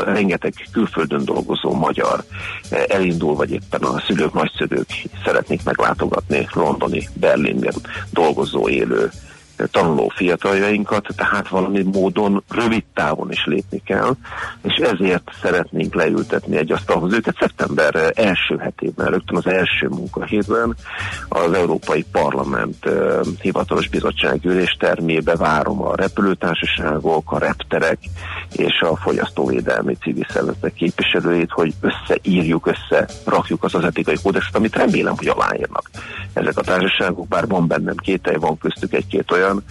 rengeteg külföldön dolgozó magyar uh, elindul, vagy éppen a szülők, nagyszülők szeretnék meglátogatni londoni, Berlinben dolgozó élő tanuló fiataljainkat, tehát valami módon rövid távon is lépni kell, és ezért szeretnénk leültetni egy asztalhoz őket. Szeptember első hetében, rögtön az első munkahétben az Európai Parlament hivatalos bizottság üléstermébe várom a repülőtársaságok, a repterek és a fogyasztóvédelmi civil szervezetek képviselőit, hogy összeírjuk, össze rakjuk az az etikai kódexet, amit remélem, hogy aláírnak ezek a társaságok, bár van bennem kételj, van köztük egy-két olyan, olyan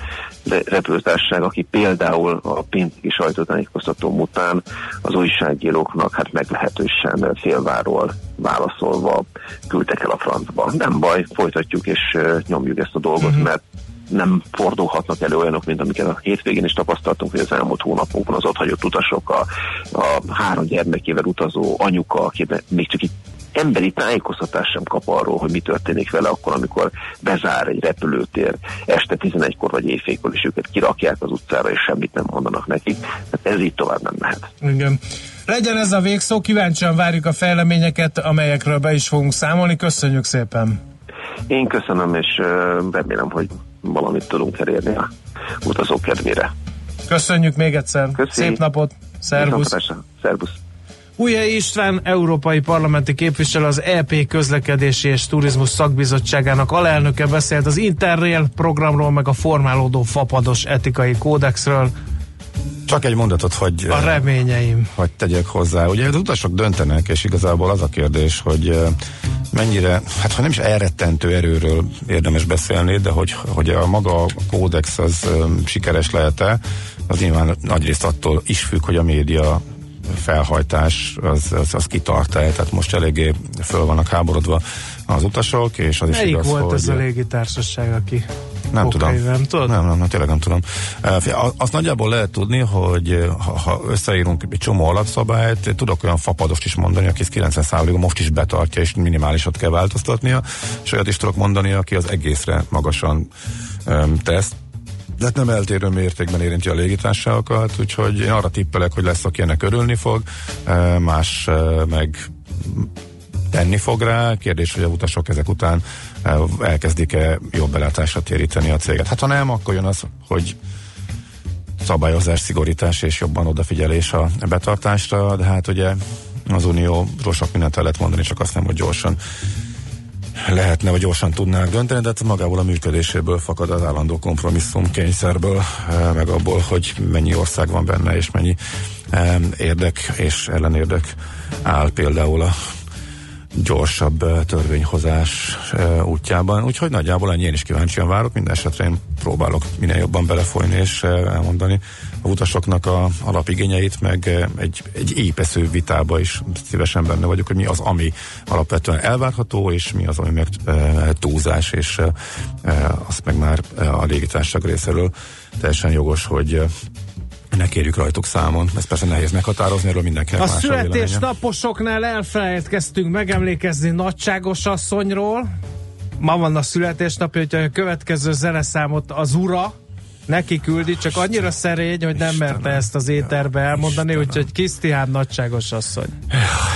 repülőtársaság, aki például a pénteki sajtótájékoztató után az újságíróknak hát meglehetősen félváról válaszolva küldtek el a francba. Nem baj, folytatjuk és nyomjuk ezt a dolgot, uh-huh. mert nem fordulhatnak elő olyanok, mint amiket a hétvégén is tapasztaltunk, hogy az elmúlt hónapokban az ott hagyott utasok, a, a három gyermekével utazó anyuka, aki még csak itt emberi tájékoztatást sem kap arról, hogy mi történik vele akkor, amikor bezár egy repülőtér este 11-kor vagy éjfélkor, és őket kirakják az utcára, és semmit nem mondanak nekik. Tehát ez így tovább nem mehet. Igen. Legyen ez a végszó, kíváncsian várjuk a fejleményeket, amelyekről be is fogunk számolni. Köszönjük szépen! Én köszönöm, és remélem, hogy valamit tudunk elérni a utazók kedvére. Köszönjük még egyszer. Köszi. Szép napot. Szervusz. Szervusz. Újhely István, európai parlamenti képviselő, az EP közlekedési és turizmus szakbizottságának alelnöke beszélt az Interrail programról, meg a formálódó fapados etikai kódexről. Csak egy mondatot, hogy... A reményeim. Hogy tegyek hozzá. Ugye az utasok döntenek, és igazából az a kérdés, hogy mennyire, hát ha nem is elrettentő erőről érdemes beszélni, de hogy, hogy a maga a kódex az sikeres lehet-e, az nyilván nagyrészt attól is függ, hogy a média felhajtás az, az, az kitart-e, tehát most eléggé föl vannak háborodva az utasok, és az Melyik is igaz, volt hogy... ez a légitársaság, aki nem okay, tudom. Nem tudod? Nem, nem, nem, tényleg nem tudom. Azt nagyjából lehet tudni, hogy ha, ha összeírunk egy csomó alapszabályt, tudok olyan fapadost is mondani, aki 90%-a most is betartja, és minimálisat kell változtatnia, és olyat is tudok mondani, aki az egészre magasan um, tesz de hát nem eltérő mértékben érinti a légitársaságokat, úgyhogy én arra tippelek, hogy lesz, aki ennek örülni fog, más meg tenni fog rá. Kérdés, hogy a utasok ezek után elkezdik-e jobb belátásra téríteni a céget. Hát ha nem, akkor jön az, hogy szabályozás, szigorítás és jobban odafigyelés a betartásra, de hát ugye az Unió sok mindent el lehet mondani, csak azt nem, hogy gyorsan lehetne, vagy gyorsan tudnák dönteni, de hát magából a működéséből fakad az állandó kompromisszum kényszerből, eh, meg abból, hogy mennyi ország van benne, és mennyi érdek és ellenérdek áll például a gyorsabb eh, törvényhozás útjában. Úgyhogy nagyjából ennyi én is kíváncsian várok, minden esetre én próbálok minél jobban belefolyni és elmondani a utasoknak a alapigényeit, meg egy, egy épesző vitába is szívesen benne vagyok, hogy mi az, ami alapvetően elvárható, és mi az, ami meg e, túlzás, és e, azt meg már a légitársaság részéről teljesen jogos, hogy ne kérjük rajtuk számon. Ez persze nehéz meghatározni, erről mindenkinek A születésnaposoknál elfelejtkeztünk megemlékezni nagyságos asszonyról. Ma van a születésnapja, hogy a következő zeneszámot az ura neki küldi, csak annyira szerény, hogy nem Istenem. merte ezt az éterbe elmondani, Istenem. úgyhogy Kisztihán nagyságos asszony.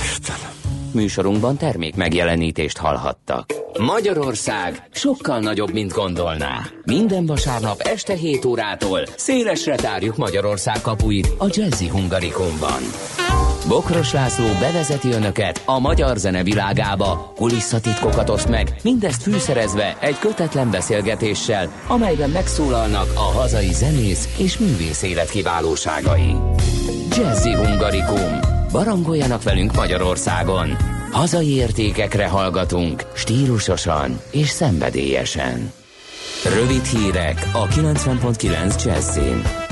Istenem. Műsorunkban termék megjelenítést hallhattak. Magyarország sokkal nagyobb, mint gondolná. Minden vasárnap este 7 órától szélesre tárjuk Magyarország kapuit a Jazzy Hungarikumban. Bokros László bevezeti önöket a magyar zene világába, kulisszatitkokat oszt meg, mindezt fűszerezve egy kötetlen beszélgetéssel, amelyben megszólalnak a hazai zenész és művész élet kiválóságai. Jazzy Hungarikum. Barangoljanak velünk Magyarországon. Hazai értékekre hallgatunk, stílusosan és szenvedélyesen. Rövid hírek a 90.9 Jazzin.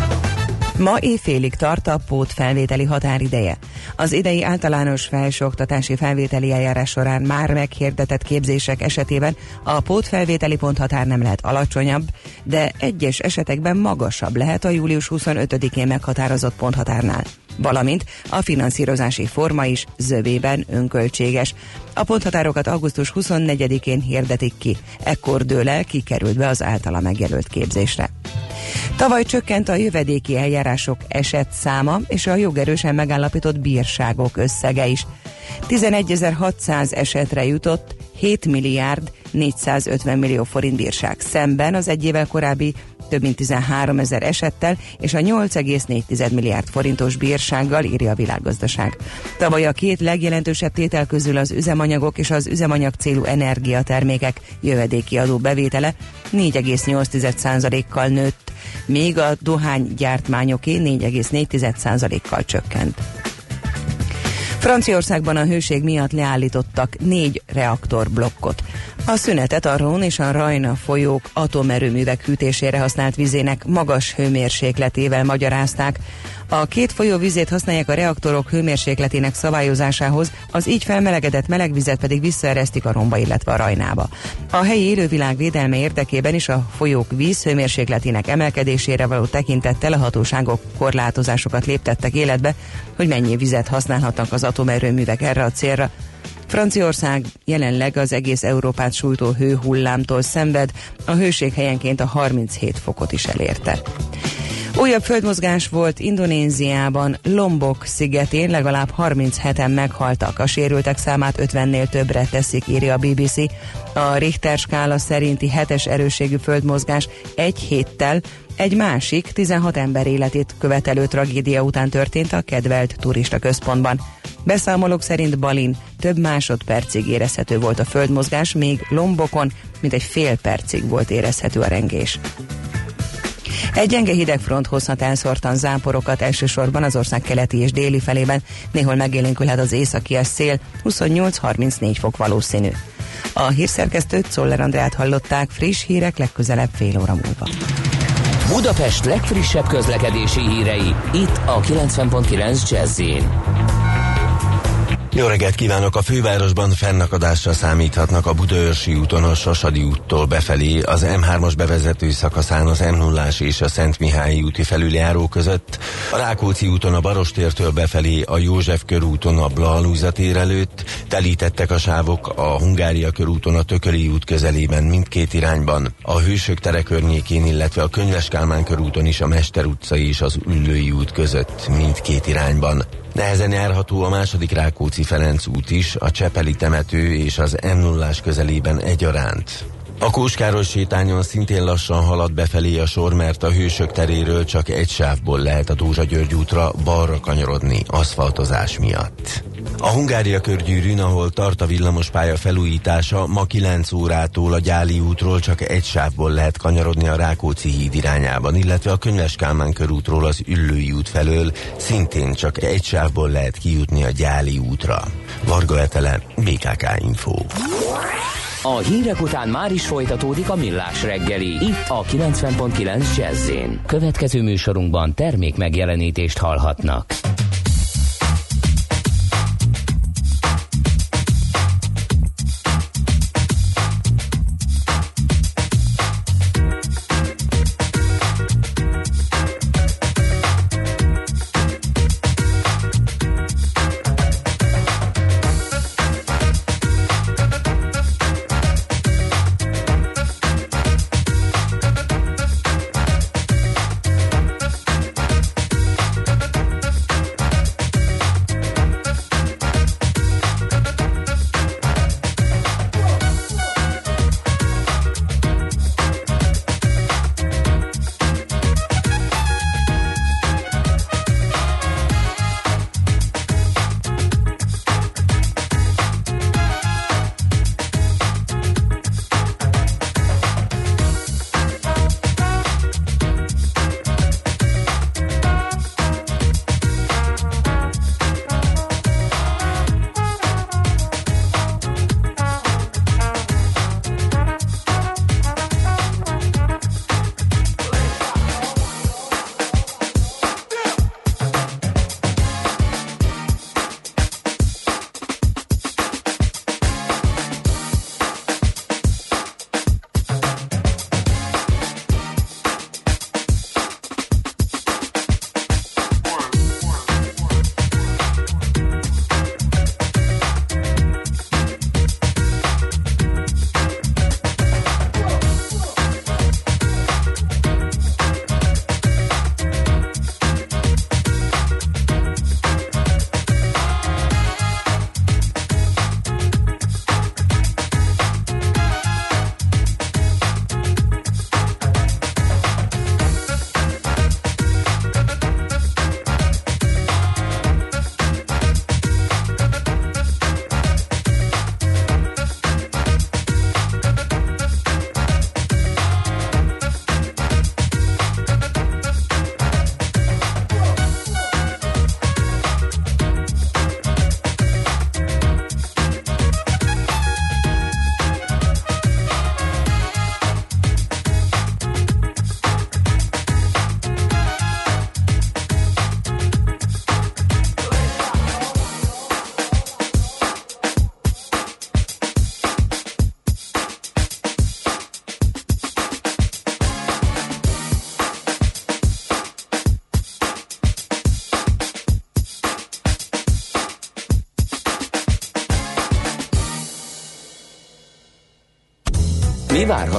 Ma éjfélig tart a pót felvételi határideje. Az idei általános felsőoktatási felvételi eljárás során már meghirdetett képzések esetében a pótfelvételi ponthatár nem lehet alacsonyabb, de egyes esetekben magasabb lehet a július 25-én meghatározott ponthatárnál valamint a finanszírozási forma is zövében önköltséges. A ponthatárokat augusztus 24-én hirdetik ki, ekkor dől el, ki került be az általa megjelölt képzésre. Tavaly csökkent a jövedéki eljárások eset száma és a jogerősen megállapított bírságok összege is. 11.600 esetre jutott 7 milliárd 450 millió forint bírság szemben az egy évvel korábbi több mint 13 ezer esettel és a 8,4 milliárd forintos bírsággal írja a világgazdaság. Tavaly a két legjelentősebb tétel közül az üzemanyagok és az üzemanyag célú energiatermékek jövedéki adó bevétele 4,8%-kal nőtt, még a dohánygyártmányoké 4,4%-kal csökkent. Franciaországban a hőség miatt leállítottak négy reaktorblokkot. A szünetet a Rhône és a Rajna folyók atomerőművek hűtésére használt vizének magas hőmérsékletével magyarázták. A két folyó vizét használják a reaktorok hőmérsékletének szabályozásához, az így felmelegedett melegvizet pedig visszaeresztik a romba, illetve a rajnába. A helyi élővilág védelme érdekében is a folyók vízhőmérsékletének emelkedésére való tekintettel a hatóságok korlátozásokat léptettek életbe, hogy mennyi vizet használhatnak az atomerőművek erre a célra. Franciaország jelenleg az egész Európát sújtó hőhullámtól szenved, a hőség helyenként a 37 fokot is elérte. Újabb földmozgás volt Indonéziában, Lombok szigetén legalább 37-en meghaltak. A sérültek számát 50-nél többre teszik, írja a BBC. A Richter skála szerinti hetes erősségű földmozgás egy héttel egy másik 16 ember életét követelő tragédia után történt a kedvelt turista központban. Beszámolók szerint Balin több másodpercig érezhető volt a földmozgás, még Lombokon mint egy fél percig volt érezhető a rengés. Egy gyenge hidegfront hozhat elszórtan záporokat elsősorban az ország keleti és déli felében, néhol megélénkülhet az északi szél, 28-34 fok valószínű. A hírszerkesztőt Szoller Andrát hallották, friss hírek legközelebb fél óra múlva. Budapest legfrissebb közlekedési hírei, itt a 90.9 jazz jó reggelt kívánok! A fővárosban fennakadásra számíthatnak a Budaörsi úton a Sasadi úttól befelé, az M3-as bevezető szakaszán az m 0 és a Szent Mihályi úti felüljáró között, a Rákóczi úton a Barostértől befelé, a József körúton a Blahalúza tér előtt, telítettek a sávok a Hungária körúton a Tököli út közelében mindkét irányban, a Hősök tere környékén, illetve a Könyves Kálmán körúton is a Mester utca és az Üllői út között mindkét irányban. Nehezen járható a második Rákóczi Ferenc út is, a Csepeli temető és az m 0 közelében egyaránt. A Kóskáros sétányon szintén lassan halad befelé a sor, mert a hősök teréről csak egy sávból lehet a Dózsa György útra balra kanyarodni aszfaltozás miatt. A Hungária körgyűrűn, ahol tart a villamospálya felújítása, ma 9 órától a Gyáli útról csak egy sávból lehet kanyarodni a Rákóczi híd irányában, illetve a Könyves Kálmán körútról az Üllői út felől szintén csak egy sávból lehet kijutni a Gyáli útra. Varga Etele, BKK Info. A hírek után már is folytatódik a millás reggeli. Itt a 90.9 jazz Következő műsorunkban termék megjelenítést hallhatnak.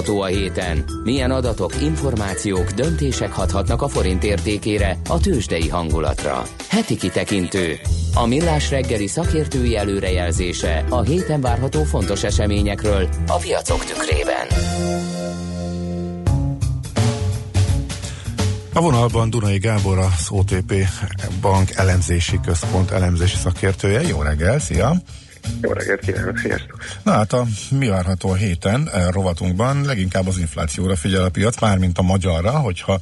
Várható a héten? Milyen adatok, információk, döntések hathatnak a forint értékére, a tőzsdei hangulatra? Heti kitekintő. A millás reggeli szakértői előrejelzése a héten várható fontos eseményekről a piacok tükrében. A vonalban Dunai Gábor, az OTP Bank elemzési központ elemzési szakértője. Jó reggel, szia! Jó reggelt kívánok, sziasztok! Na hát a mi várható a héten e, rovatunkban leginkább az inflációra figyel a piac, mármint a magyarra, hogyha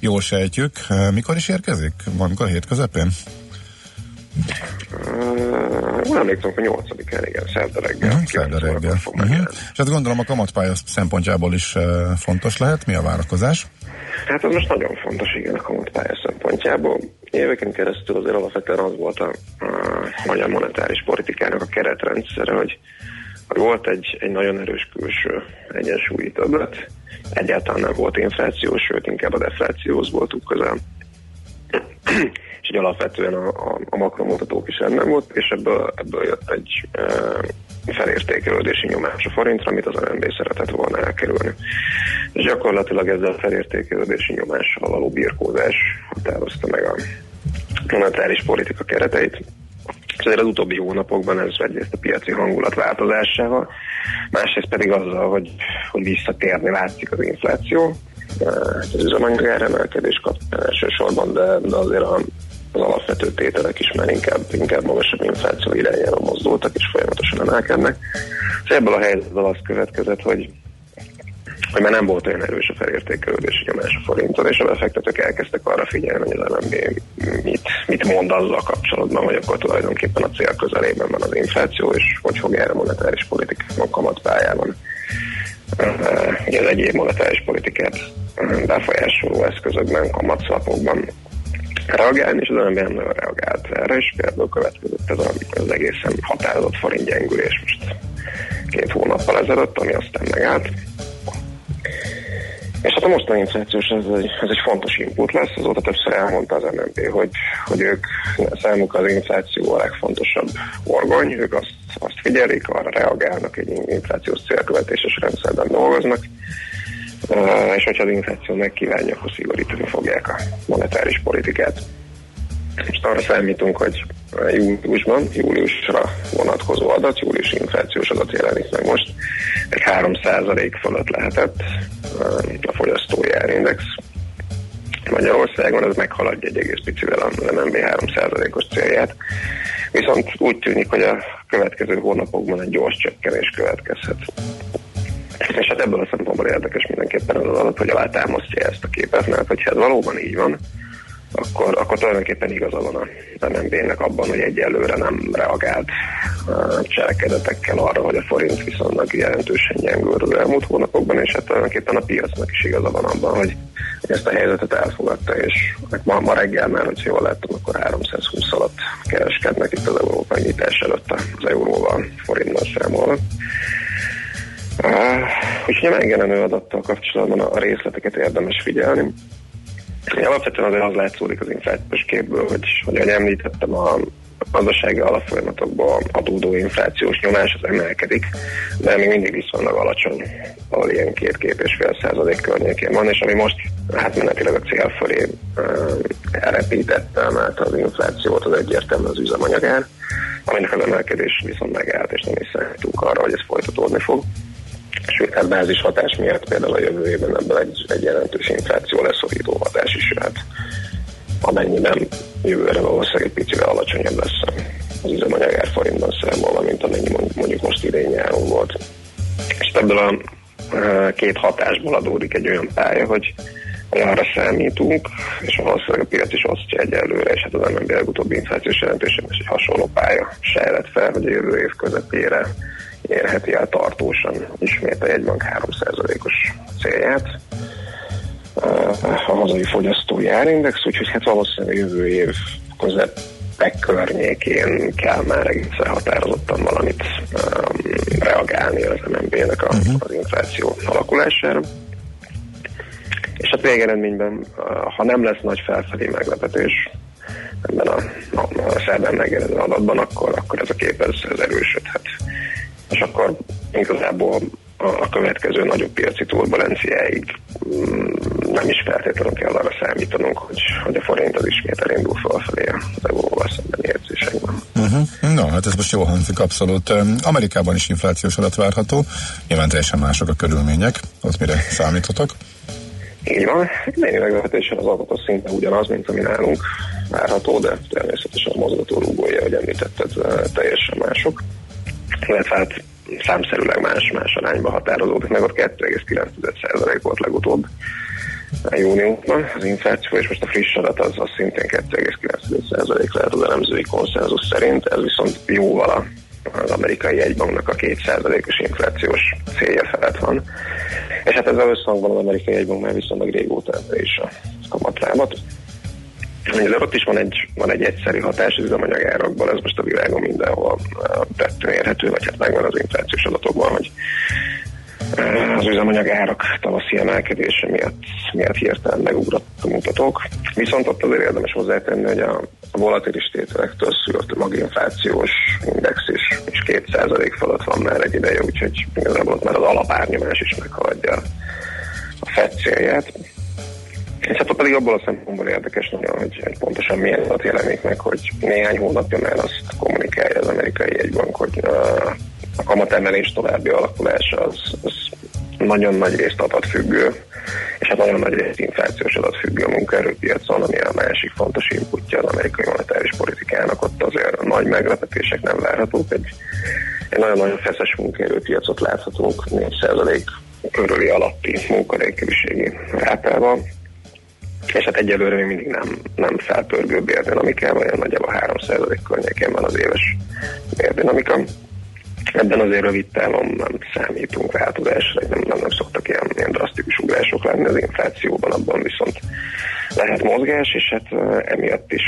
jól sejtjük. E, mikor is érkezik? Van a hét közepén? Uh, emlékszem, hogy 8-án, igen, szerda reggel. Uh-huh, szerda reggel. Uh-huh. És hát gondolom a kamatpálya szempontjából is uh, fontos lehet. Mi a várakozás? Hát ez most nagyon fontos, igen, a kamatpálya szempontjából. Éveken keresztül azért alapvetően az volt a, a magyar monetáris politikának a keretrendszere, hogy volt egy, egy nagyon erős külső egyensúlyi többlet, egyáltalán nem volt infláció, sőt inkább a deflációhoz voltunk közel. [CLEARS THROAT] és így alapvetően a, a, a makromutatók is rendben volt, és ebből, ebből jött egy e, felértékelődési nyomás a forintra, amit az MNB szeretett volna elkerülni. És gyakorlatilag ezzel a felértékelődési nyomással való birkózás határozta meg a monetáris politika kereteit. És azért az utóbbi hónapokban ez egyrészt a piaci hangulat változásával, másrészt pedig azzal, hogy, hogy visszatérni látszik az infláció, az üzemanyag emelkedés kapcsán elsősorban, de, de azért a, az alapvető tételek is már inkább, inkább magasabb infláció irányába mozdultak, és folyamatosan emelkednek. És ebből a helyzetből az következett, hogy hogy már nem volt olyan erős a felértékelődési nyomás a forinton, és a befektetők elkezdtek arra figyelni, hogy az LMB mit, mit mond azzal kapcsolatban, hogy akkor tulajdonképpen a cél közelében van az infláció, és hogy fog erre monetáris politikában kamatpályában ugye az egyéb monetáris politikát befolyásoló eszközökben, kamatszalapokban reagálni, és az ember nem nagyon reagált erre, és például következett ez az egészen határozott forint gyengülés most két hónappal ezelőtt, ami aztán megállt. És hát a mostani inflációs ez egy, ez egy fontos input lesz, azóta többször elmondta az MNB, hogy, hogy ők számukra az infláció a legfontosabb orgony, ők azt, azt figyelik, arra reagálnak, egy inflációs célkövetéses rendszerben dolgoznak, és hogyha az infláció megkívánja, akkor szigorítani fogják a monetáris politikát. Most arra számítunk, hogy júliusban, júliusra vonatkozó adat, július inflációs adat jelenik meg most, egy 3% fölött lehetett a fogyasztói árindex. Magyarországon ez meghaladja egy egész picivel a MNB 3%-os célját. Viszont úgy tűnik, hogy a következő hónapokban egy gyors csökkenés következhet. És hát ebből a szempontból érdekes mindenképpen az adat, hogy alátámasztja ezt a képet, mert hogyha ez valóban így van, akkor, akkor tulajdonképpen igaza van a MNB-nek abban, hogy egyelőre nem reagált cselekedetekkel arra, hogy a forint viszonylag jelentősen gyengült az elmúlt hónapokban, és hát tulajdonképpen a piacnak is igaza van abban, hogy ezt a helyzetet elfogadta, és ma, ma reggel már, hogyha jól láttam, akkor 320 alatt kereskednek itt az európai nyitás előtt az euróval, forintban számolva. Uh, úgyhogy a megjelenő adattal kapcsolatban a részleteket érdemes figyelni. Alapvetően azért az látszódik az inflációs képből, hogy, hogy ahogy említettem, a gazdasági alapfolyamatokban adódó inflációs nyomás az emelkedik, de még mindig viszonylag alacsony, ahol ilyen két-két és fél százalék környékén van, és ami most átmenetileg a cél fölé elrepítette, emelte az inflációt, az egyértelműen az üzemanyagár, aminek az emelkedés viszont megállt, és nem is számítunk arra, hogy ez folytatódni fog. Sőt, hát bázis hatás miatt például a jövő évben ebből egy, egy jelentős infláció leszorító hatás is jöhet, amennyiben jövőre valószínűleg egy picivel alacsonyabb lesz az üzemanyag árforintban számolva, mint amennyi mondjuk most idén nyáron volt. És ebből a két hatásból adódik egy olyan pálya, hogy arra számítunk, és valószínűleg a piac is osztja egyelőre, és hát az MNB legutóbbi inflációs jelentősen is egy hasonló pálya sejlett fel, hogy a jövő év közepére érheti el tartósan ismét a jegybank 3%-os célját a hazai fogyasztói árindex, úgyhogy hát valószínűleg jövő év közepek környékén kell már egészen határozottan valamit um, reagálni az MNB-nek a, uh-huh. az infláció alakulására. És a végeredményben, ha nem lesz nagy felfelé meglepetés ebben a, a, a szerdán megjelenő adatban, akkor, akkor ez a kép ez, ez erősödhet és akkor igazából a, következő nagyobb piaci turbulenciáig mm, nem is feltétlenül kell arra számítanunk, hogy, hogy a forint az ismét elindul felfelé az euróval szemben érzésekben. Uh-huh. No, hát ez most jól hangzik abszolút. Amerikában is inflációs adat várható, nyilván teljesen mások a körülmények, ott mire számíthatok? Így van, lényeg meglehetősen az alkotó szinte ugyanaz, mint ami nálunk várható, de természetesen a mozgató rúgója, hogy említetted, teljesen mások. Illetve hát számszerűleg más, más arányba határozódik, meg ott 2,9% volt legutóbb júniusban az infláció, és most a friss adat az, az szintén 2,9% lehet az elemzői konszenzus szerint, ez viszont jóval az amerikai egybanknak a 2%-os inflációs célja felett van. És hát ezzel összhangban az amerikai egybank már viszonylag régóta is a kamatlábat. Azért ott is van egy, van egy egyszerű hatás az üzemanyagárakból, ez most a világon mindenhol tettő érhető, vagy hát megvan az inflációs adatokban, hogy az üzemanyag árak tavaszi emelkedése miatt, miatt hirtelen megugrott a mutatók. Viszont ott azért érdemes hozzátenni, hogy a, volatilis tételektől szült maginflációs index is, és 2% fölött van már egy ideje, úgyhogy igazából ott már az alapárnyomás is meghaladja a FED célját. És hát pedig abból a szempontból érdekes nagyon, hogy, pontosan milyen adat jelenik meg, hogy néhány hónapja már azt kommunikálja az amerikai egybank, hogy a kamatemelés további alakulása az, az nagyon nagy részt adatfüggő, és hát nagyon nagy részt inflációs adatfüggő a munkaerőpiacon, ami a másik fontos inputja az amerikai monetáris politikának, ott azért nagy meglepetések nem várhatók. Egy, egy nagyon-nagyon feszes munkaerőpiacot láthatunk, 4% körüli alatti munkanélküliségi rátával, és hát egyelőre még mindig nem, nem felpörgő bérdinamikában, olyan nagyjából 3% környékén van az éves bérdinamika. Ebben azért rövid távon nem számítunk változásra, nem, nem, nem szoktak ilyen, ilyen drasztikus ugrások lenni az inflációban, abban viszont lehet mozgás, és hát emiatt is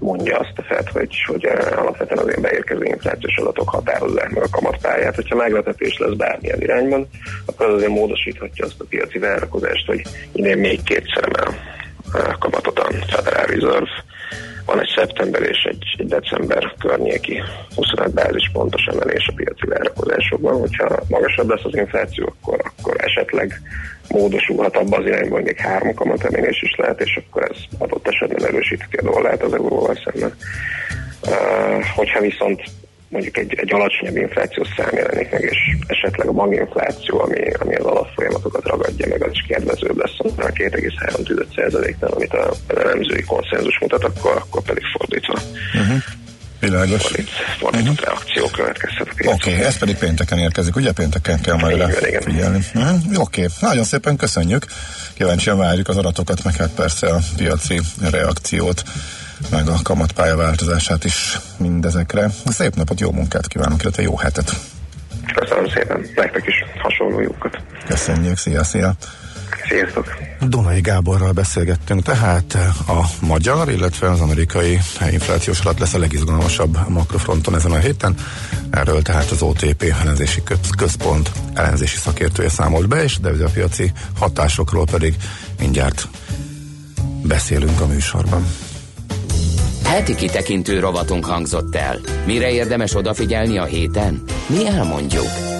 mondja azt a FED, hogy, hogy alapvetően az én beérkező inflációs adatok határozzák meg a kamatpályát. Hogyha meglepetés lesz bármilyen irányban, akkor az azért módosíthatja azt a piaci várakozást, hogy idén még kétszer emel kamatot a Federal Reserve. Van egy szeptember és egy, december környéki 25 bázis pontos emelés a piaci várakozásokban. Hogyha magasabb lesz az infláció, akkor, akkor esetleg módosulhat abba az irányba, hogy még három kamatemelés is lehet, és akkor ez adott esetben erősítheti a dollárt az euróval szemben. Uh, hogyha viszont mondjuk egy, egy alacsonyabb inflációs szám jelenik meg, és esetleg a maginfláció, ami, ami az alapfolyamatokat ragadja meg, az is kedvezőbb lesz a 2,3%-nál, amit a, elemzői konszenzus mutat, akkor, akkor pedig fordítva. Uh-huh. Világos. Fordít, fordított uh-huh. reakció következhet Oké, okay, ez pedig pénteken érkezik, ugye pénteken kell majd rá figyelni. Uh-huh. Oké, okay. nagyon szépen köszönjük. Kíváncsian várjuk az adatokat, meg hát persze a piaci reakciót meg a kamatpálya változását is mindezekre. Szép napot, jó munkát kívánok, illetve jó hetet! Köszönöm szépen, nektek is hasonló jókat! Köszönjük, szia, szia! Sziasztok! Donai Gáborral beszélgettünk, tehát a magyar, illetve az amerikai inflációs alatt lesz a legizgalmasabb makrofronton ezen a héten. Erről tehát az OTP ellenzési központ ellenzési szakértője számolt be, és de a piaci hatásokról pedig mindjárt beszélünk a műsorban. Heti kitekintő rovatunk hangzott el. Mire érdemes odafigyelni a héten? Mi elmondjuk.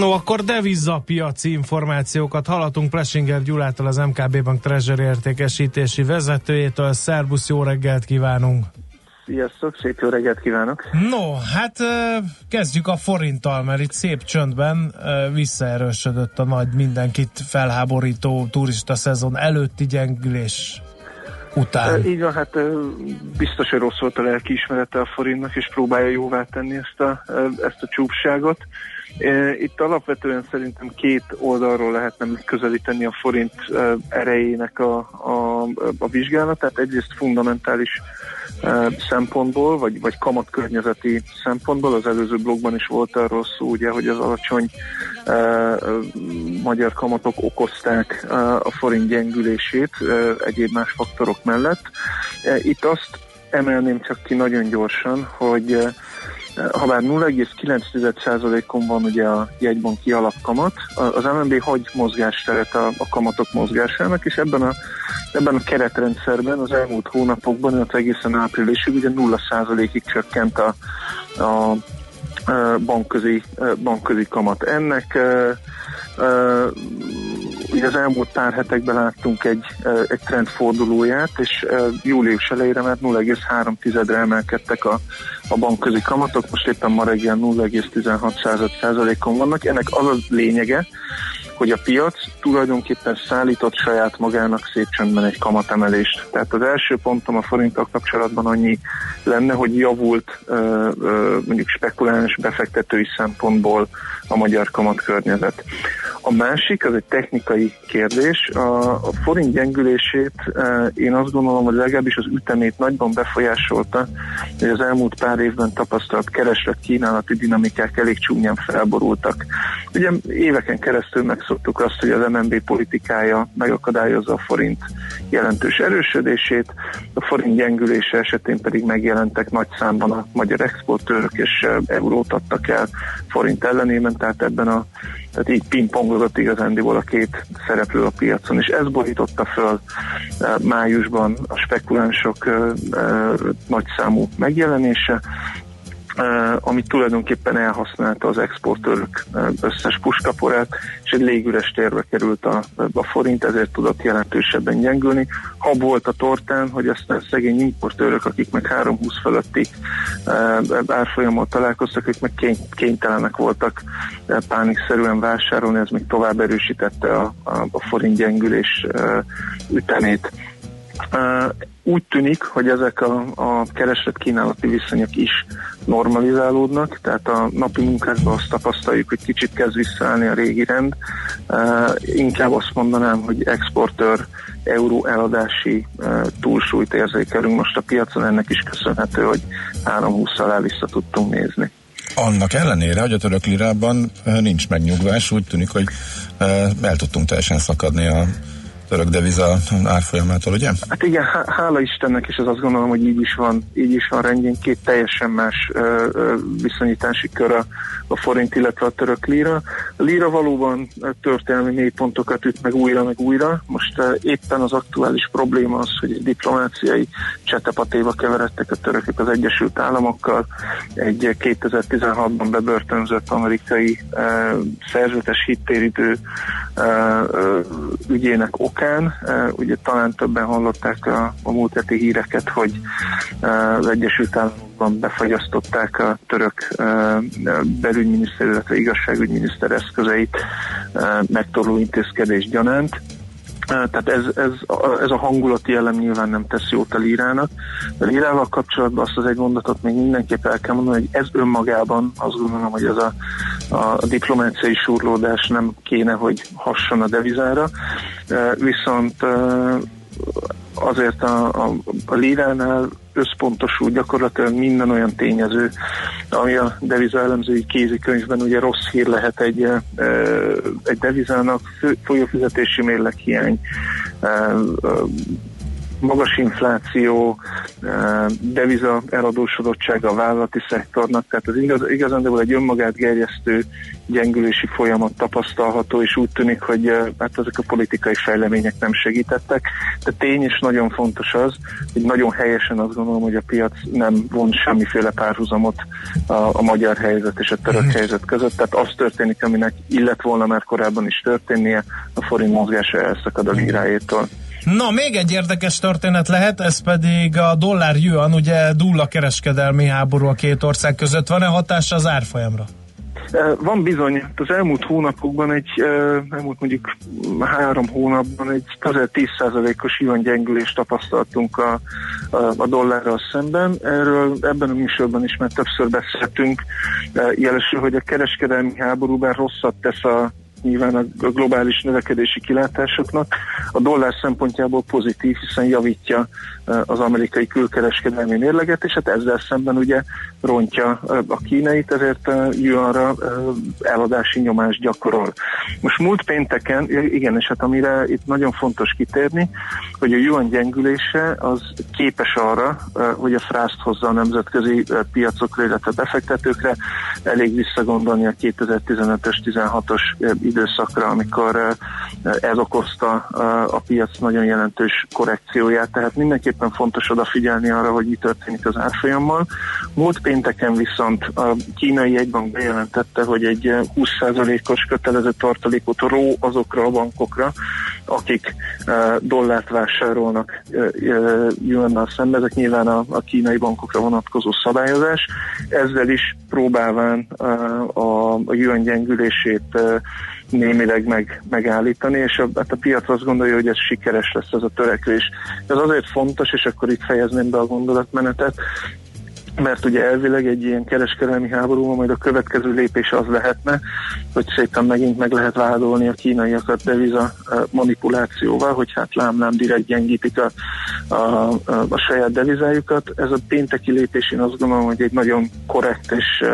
No, akkor devizapiaci információkat hallatunk Plesinger Gyulától, az MKB Bank Treasury értékesítési vezetőjétől. Szerbusz, jó reggelt kívánunk! Sziasztok, szép jó reggelt kívánok! No, hát kezdjük a forinttal, mert itt szép csöndben visszaerősödött a nagy mindenkit felháborító turista szezon előtti gyengülés után. Így van, hát biztos, hogy rossz volt a lelkiismerete a forintnak, és próbálja jóvá tenni ezt a, ezt a csúpságot. Itt alapvetően szerintem két oldalról lehetne közelíteni a forint erejének a, a, a vizsgálatát. Egyrészt fundamentális szempontból, vagy, vagy kamatkörnyezeti szempontból. Az előző blogban is volt arról szó, ugye, hogy az alacsony uh, magyar kamatok okozták a forint gyengülését uh, egyéb más faktorok mellett. Uh, itt azt emelném csak ki nagyon gyorsan, hogy uh, ha bár 0,9%-on van ugye a jegybanki alapkamat, az MNB hagy mozgásteret a, a kamatok mozgásának, és ebben a, ebben a keretrendszerben az elmúlt hónapokban, illetve egészen áprilisig ugye 0%-ig csökkent a, a bankközi, bankközi kamat. Ennek ugye az elmúlt pár hetekben láttunk egy, egy trendfordulóját, és július elejére már 0,3-re emelkedtek a, a bankközi kamatok, most éppen ma reggel 0,16%-on vannak. Ennek az a lényege, hogy a piac tulajdonképpen szállított saját magának szép csöndben egy kamatemelést. Tehát az első pontom a forinttal kapcsolatban annyi lenne, hogy javult mondjuk spekuláns befektetői szempontból a magyar kamatkörnyezet. A másik, az egy technikai kérdés. A, a forint gyengülését én azt gondolom, hogy legalábbis az ütemét nagyban befolyásolta, hogy az elmúlt pár évben tapasztalt kereslet kínálati dinamikák elég csúnyán felborultak. Ugye éveken keresztül megszoktuk azt, hogy az MNB politikája megakadályozza a forint jelentős erősödését, a forint gyengülése esetén pedig megjelentek nagy számban a magyar exportőrök és eurót adtak el forint ellenében, tehát ebben a tehát így pingpongolott igazándiból a két szereplő a piacon, és ez borította föl májusban a spekulánsok nagyszámú megjelenése, amit tulajdonképpen elhasználta az exportőrök összes puskaporát, és egy légüres térbe került a, a forint, ezért tudott jelentősebben gyengülni. Ha volt a tortán, hogy ezt a szegény importőrök, akik meg 3-20 fölötti árfolyamot találkoztak, ők meg kény, kénytelenek voltak pánikszerűen vásárolni, ez még tovább erősítette a, a, a forint gyengülés ütemét. Úgy tűnik, hogy ezek a, a kereslet-kínálati viszonyok is normalizálódnak, tehát a napi munkákban azt tapasztaljuk, hogy kicsit kezd visszaállni a régi rend. Inkább azt mondanám, hogy exportőr euró eladási túlsúlyt érzékelünk most a piacon, ennek is köszönhető, hogy 3-20 alá vissza tudtunk nézni. Annak ellenére, hogy a török lirában nincs megnyugvás, úgy tűnik, hogy el tudtunk teljesen szakadni a török deviza árfolyamától, ugye? Hát igen, hála Istennek, és az azt gondolom, hogy így is van, így is van rendjén két teljesen más ö, ö, viszonyítási kör a, a forint, illetve a török lira. A lira valóban történelmi mélypontokat üt meg újra, meg újra. Most ö, éppen az aktuális probléma az, hogy egy diplomáciai csetepatéba keveredtek a törökök az Egyesült Államokkal. Egy 2016-ban bebörtönzött amerikai ö, szerzetes hittérítő ö, ügyének ok okán. Ugye talán többen hallották a, a múlt heti híreket, hogy az Egyesült Államokban befagyasztották a török belügyminiszter, illetve igazságügyminiszter eszközeit megtorló intézkedés gyanánt tehát ez, ez, ez a hangulati jellem nyilván nem tesz jót a lírának. A lírával kapcsolatban azt az egy mondatot még mindenképp el kell mondani, hogy ez önmagában azt gondolom, hogy ez a, a diplomáciai súrlódás nem kéne, hogy hasson a devizára. Viszont azért a, a, a líránál összpontosul gyakorlatilag minden olyan tényező, ami a deviza elemzői kézikönyvben ugye rossz hír lehet egy, egy devizának, folyófizetési mérleg hiány, magas infláció, deviza eladósodottsága a vállalati szektornak, tehát az igaz, igazán egy önmagát gerjesztő gyengülési folyamat tapasztalható, és úgy tűnik, hogy hát ezek a politikai fejlemények nem segítettek. De tény és nagyon fontos az, hogy nagyon helyesen azt gondolom, hogy a piac nem von semmiféle párhuzamot a, a magyar helyzet és a török uh-huh. helyzet között, tehát az történik, aminek illet volna már korábban is történnie, a forint mozgása elszakad a lírájétól. Na, még egy érdekes történet lehet, ez pedig a dollár yuan, ugye dulla kereskedelmi háború a két ország között. Van-e hatása az árfolyamra? Van bizony, az elmúlt hónapokban egy, elmúlt mondjuk három hónapban egy közel 10%-os yuan gyengülést tapasztaltunk a, a, a dollárral szemben. Erről ebben a műsorban is már többször beszéltünk. Jelesül, hogy a kereskedelmi háború bár rosszat tesz a nyilván a globális növekedési kilátásoknak. A dollár szempontjából pozitív, hiszen javítja az amerikai külkereskedelmi mérleget, és hát ezzel szemben ugye rontja a kínait, ezért yuanra eladási nyomást gyakorol. Most múlt pénteken, igen, és hát amire itt nagyon fontos kitérni, hogy a yuan gyengülése az képes arra, hogy a frászt hozza a nemzetközi piacokra, illetve befektetőkre, elég visszagondolni a 2015-ös, 16-os időszakra, amikor ez okozta a piac nagyon jelentős korrekcióját, tehát mindenképpen fontos odafigyelni arra, hogy mi történik az árfolyammal. Múlt pénteken viszont a kínai egybank bejelentette, hogy egy 20%-os kötelező tartalékot ró azokra a bankokra, akik dollárt vásárolnak yuannal szembe, ezek nyilván a, a kínai bankokra vonatkozó szabályozás. Ezzel is próbálván a, a yuan gyengülését némileg meg, megállítani, és a, hát a piac azt gondolja, hogy ez sikeres lesz ez a törekvés. Ez azért fontos, és akkor itt fejezném be a gondolatmenetet, mert ugye elvileg egy ilyen kereskedelmi háborúban majd a következő lépés az lehetne, hogy szépen megint meg lehet vádolni a kínaiakat deviza manipulációval, hogy hát lám-lám direkt gyengítik a, a, a, saját devizájukat. Ez a pénteki lépés én azt gondolom, hogy egy nagyon korrekt és,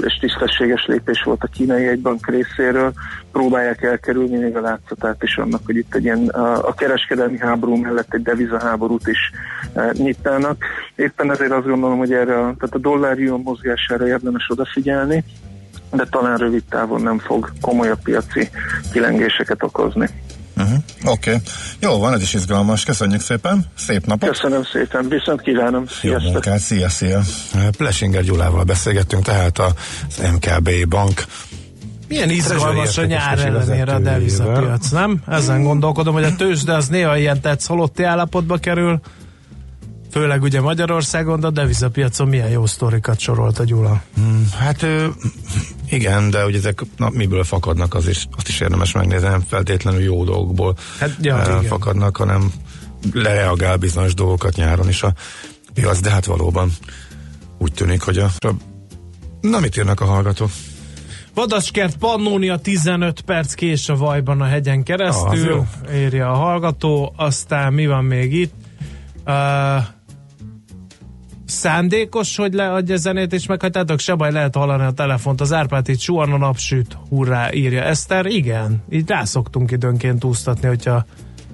és tisztességes lépés volt a kínai egybank részéről. Próbálják elkerülni még a látszatát is annak, hogy itt egy ilyen a, a kereskedelmi háború mellett egy devizaháborút is nyitnának. Éppen ezért azt gondolom, hogy erre a, tehát a dollár mozgására érdemes odafigyelni, de talán rövid távon nem fog komolyabb piaci kilengéseket okozni. Uh-huh. Oké. Okay. Jó van, ez is izgalmas. Köszönjük szépen. Szép napot. Köszönöm szépen. Viszont kívánom. Sziasztok. Jó munkát. Szia, szia. Plesinger Gyulával beszélgettünk, tehát az MKB bank milyen izgalmas a nyár ellenére a devizapiac, nem? Ezen gondolkodom, hogy a tőzsde az néha ilyen tetsz halotti állapotba kerül, Főleg ugye Magyarországon, de a devizapiacon milyen jó sztorikat sorolt a Gyula. Hmm, hát igen, de hogy ezek na, miből fakadnak, az is, azt is érdemes megnézni, nem feltétlenül jó dolgokból hát, ja, fakadnak, hanem lereagál bizonyos dolgokat nyáron is a piac, de hát valóban úgy tűnik, hogy a... Na, mit írnak a hallgatók? Vadaskert Pannónia 15 perc kés a vajban a hegyen keresztül, ah, írja a hallgató, aztán mi van még itt? Uh, szándékos, hogy leadja zenét, és meghagytátok, se baj, lehet hallani a telefont. Az Árpát itt suhan a napsüt, hurrá, írja Eszter. Igen, így rászoktunk időnként úsztatni, hogyha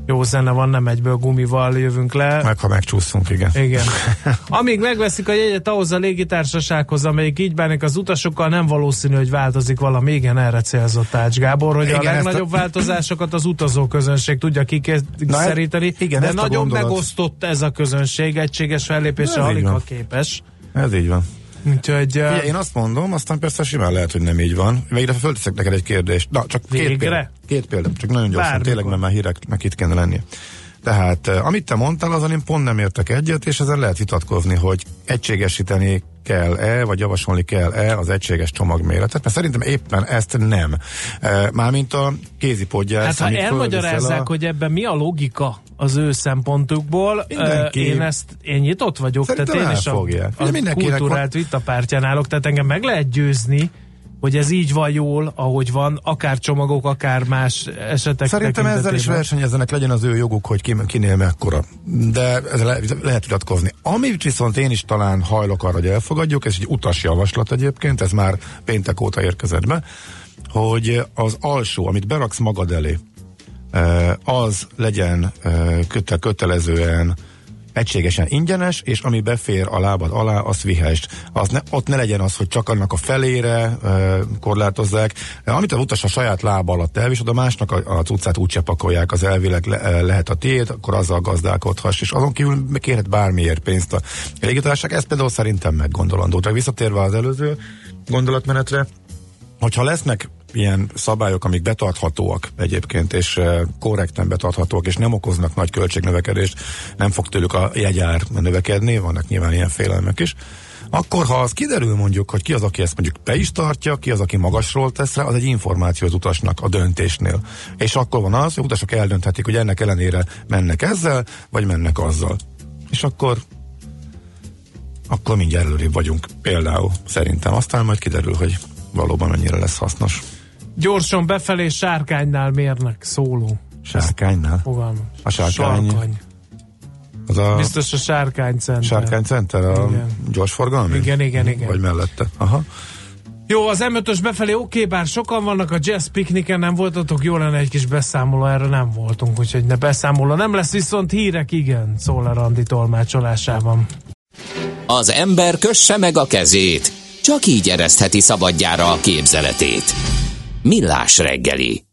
jó zene van, nem egyből gumival jövünk le. Meg ha megcsúszunk, igen. Igen. [LAUGHS] Amíg megveszik a jegyet ahhoz a légitársasághoz, amelyik így bánik az utasokkal, nem valószínű, hogy változik valami. Igen, erre célzott Ács Gábor, hogy igen, a legnagyobb a... változásokat az utazó közönség tudja kikényszeríteni, igen, de nagyon megosztott ez a közönség, egységes fellépésre alig ha képes. Ez így van. Úgyhogy, uh... én azt mondom, aztán persze simán lehet, hogy nem így van. Végre fölteszek neked egy kérdést. Na, csak Végre? két példa. Két példa, csak nagyon gyorsan, Bármikor. tényleg, mert már híreknek itt kéne lennie. Tehát, amit te mondtál, azon én pont nem értek egyet, és ezen lehet vitatkozni, hogy egységesíteni kell-e, vagy javasolni kell-e az egységes csomagméretet, mert szerintem éppen ezt nem. Mármint a kézipodjás. Hát ha elmagyarázzák, a... hogy ebben mi a logika az ő szempontukból, Mindenki. én ezt én nyitott vagyok, szerintem tehát én is a, a kulturált van... vitapártyán állok, tehát engem meg lehet győzni, hogy ez így van jól, ahogy van, akár csomagok, akár más esetek Szerintem ezzel is versenyezzenek, legyen az ő joguk, hogy ki, kinél mekkora. De ez le, lehet vitatkozni. Amit viszont én is talán hajlok arra, hogy elfogadjuk, ez egy utas javaslat egyébként, ez már péntek óta érkezett be, hogy az alsó, amit beraksz magad elé, az legyen köte, kötelezően egységesen ingyenes, és ami befér a lábad alá, azt vihest. Az ne, ott ne legyen az, hogy csak annak a felére e, korlátozzák. Amit az utas a saját lába alatt elvisel, a másnak a, a cuccát úgy pakolják, az elvileg le, lehet a tiéd, akkor azzal gazdálkodhass, és azon kívül kérhet bármiért pénzt a légitársaság. Ez például szerintem meggondolandó. Tehát visszatérve az előző gondolatmenetre, hogyha lesznek ilyen szabályok, amik betarthatóak egyébként, és korrekten betarthatóak, és nem okoznak nagy költségnövekedést, nem fog tőlük a jegyár növekedni, vannak nyilván ilyen félelmek is, akkor ha az kiderül mondjuk, hogy ki az, aki ezt mondjuk be is tartja, ki az, aki magasról tesz rá, az egy információ az utasnak a döntésnél. És akkor van az, hogy utasok eldönthetik, hogy ennek ellenére mennek ezzel, vagy mennek azzal. És akkor akkor mindjárt előrébb vagyunk például, szerintem. Aztán majd kiderül, hogy valóban mennyire lesz hasznos. Gyorsan befelé sárkánynál mérnek szóló. Sárkánynál? Fogalmam. A sárkány. Sarkany. Az a Biztos a sárkány center. Sárkány center? A igen. gyorsforgalmi? Igen, igen, igen. Vagy mellette? Aha. Jó, az M5-ös befelé oké, okay, bár sokan vannak a jazz pikniken, nem voltatok, jó lenne egy kis beszámoló, erre nem voltunk, úgyhogy ne beszámoló nem lesz, viszont hírek igen, szól a Randi tolmácsolásában. Az ember kösse meg a kezét, csak így eresztheti szabadjára a képzeletét. Millás reggeli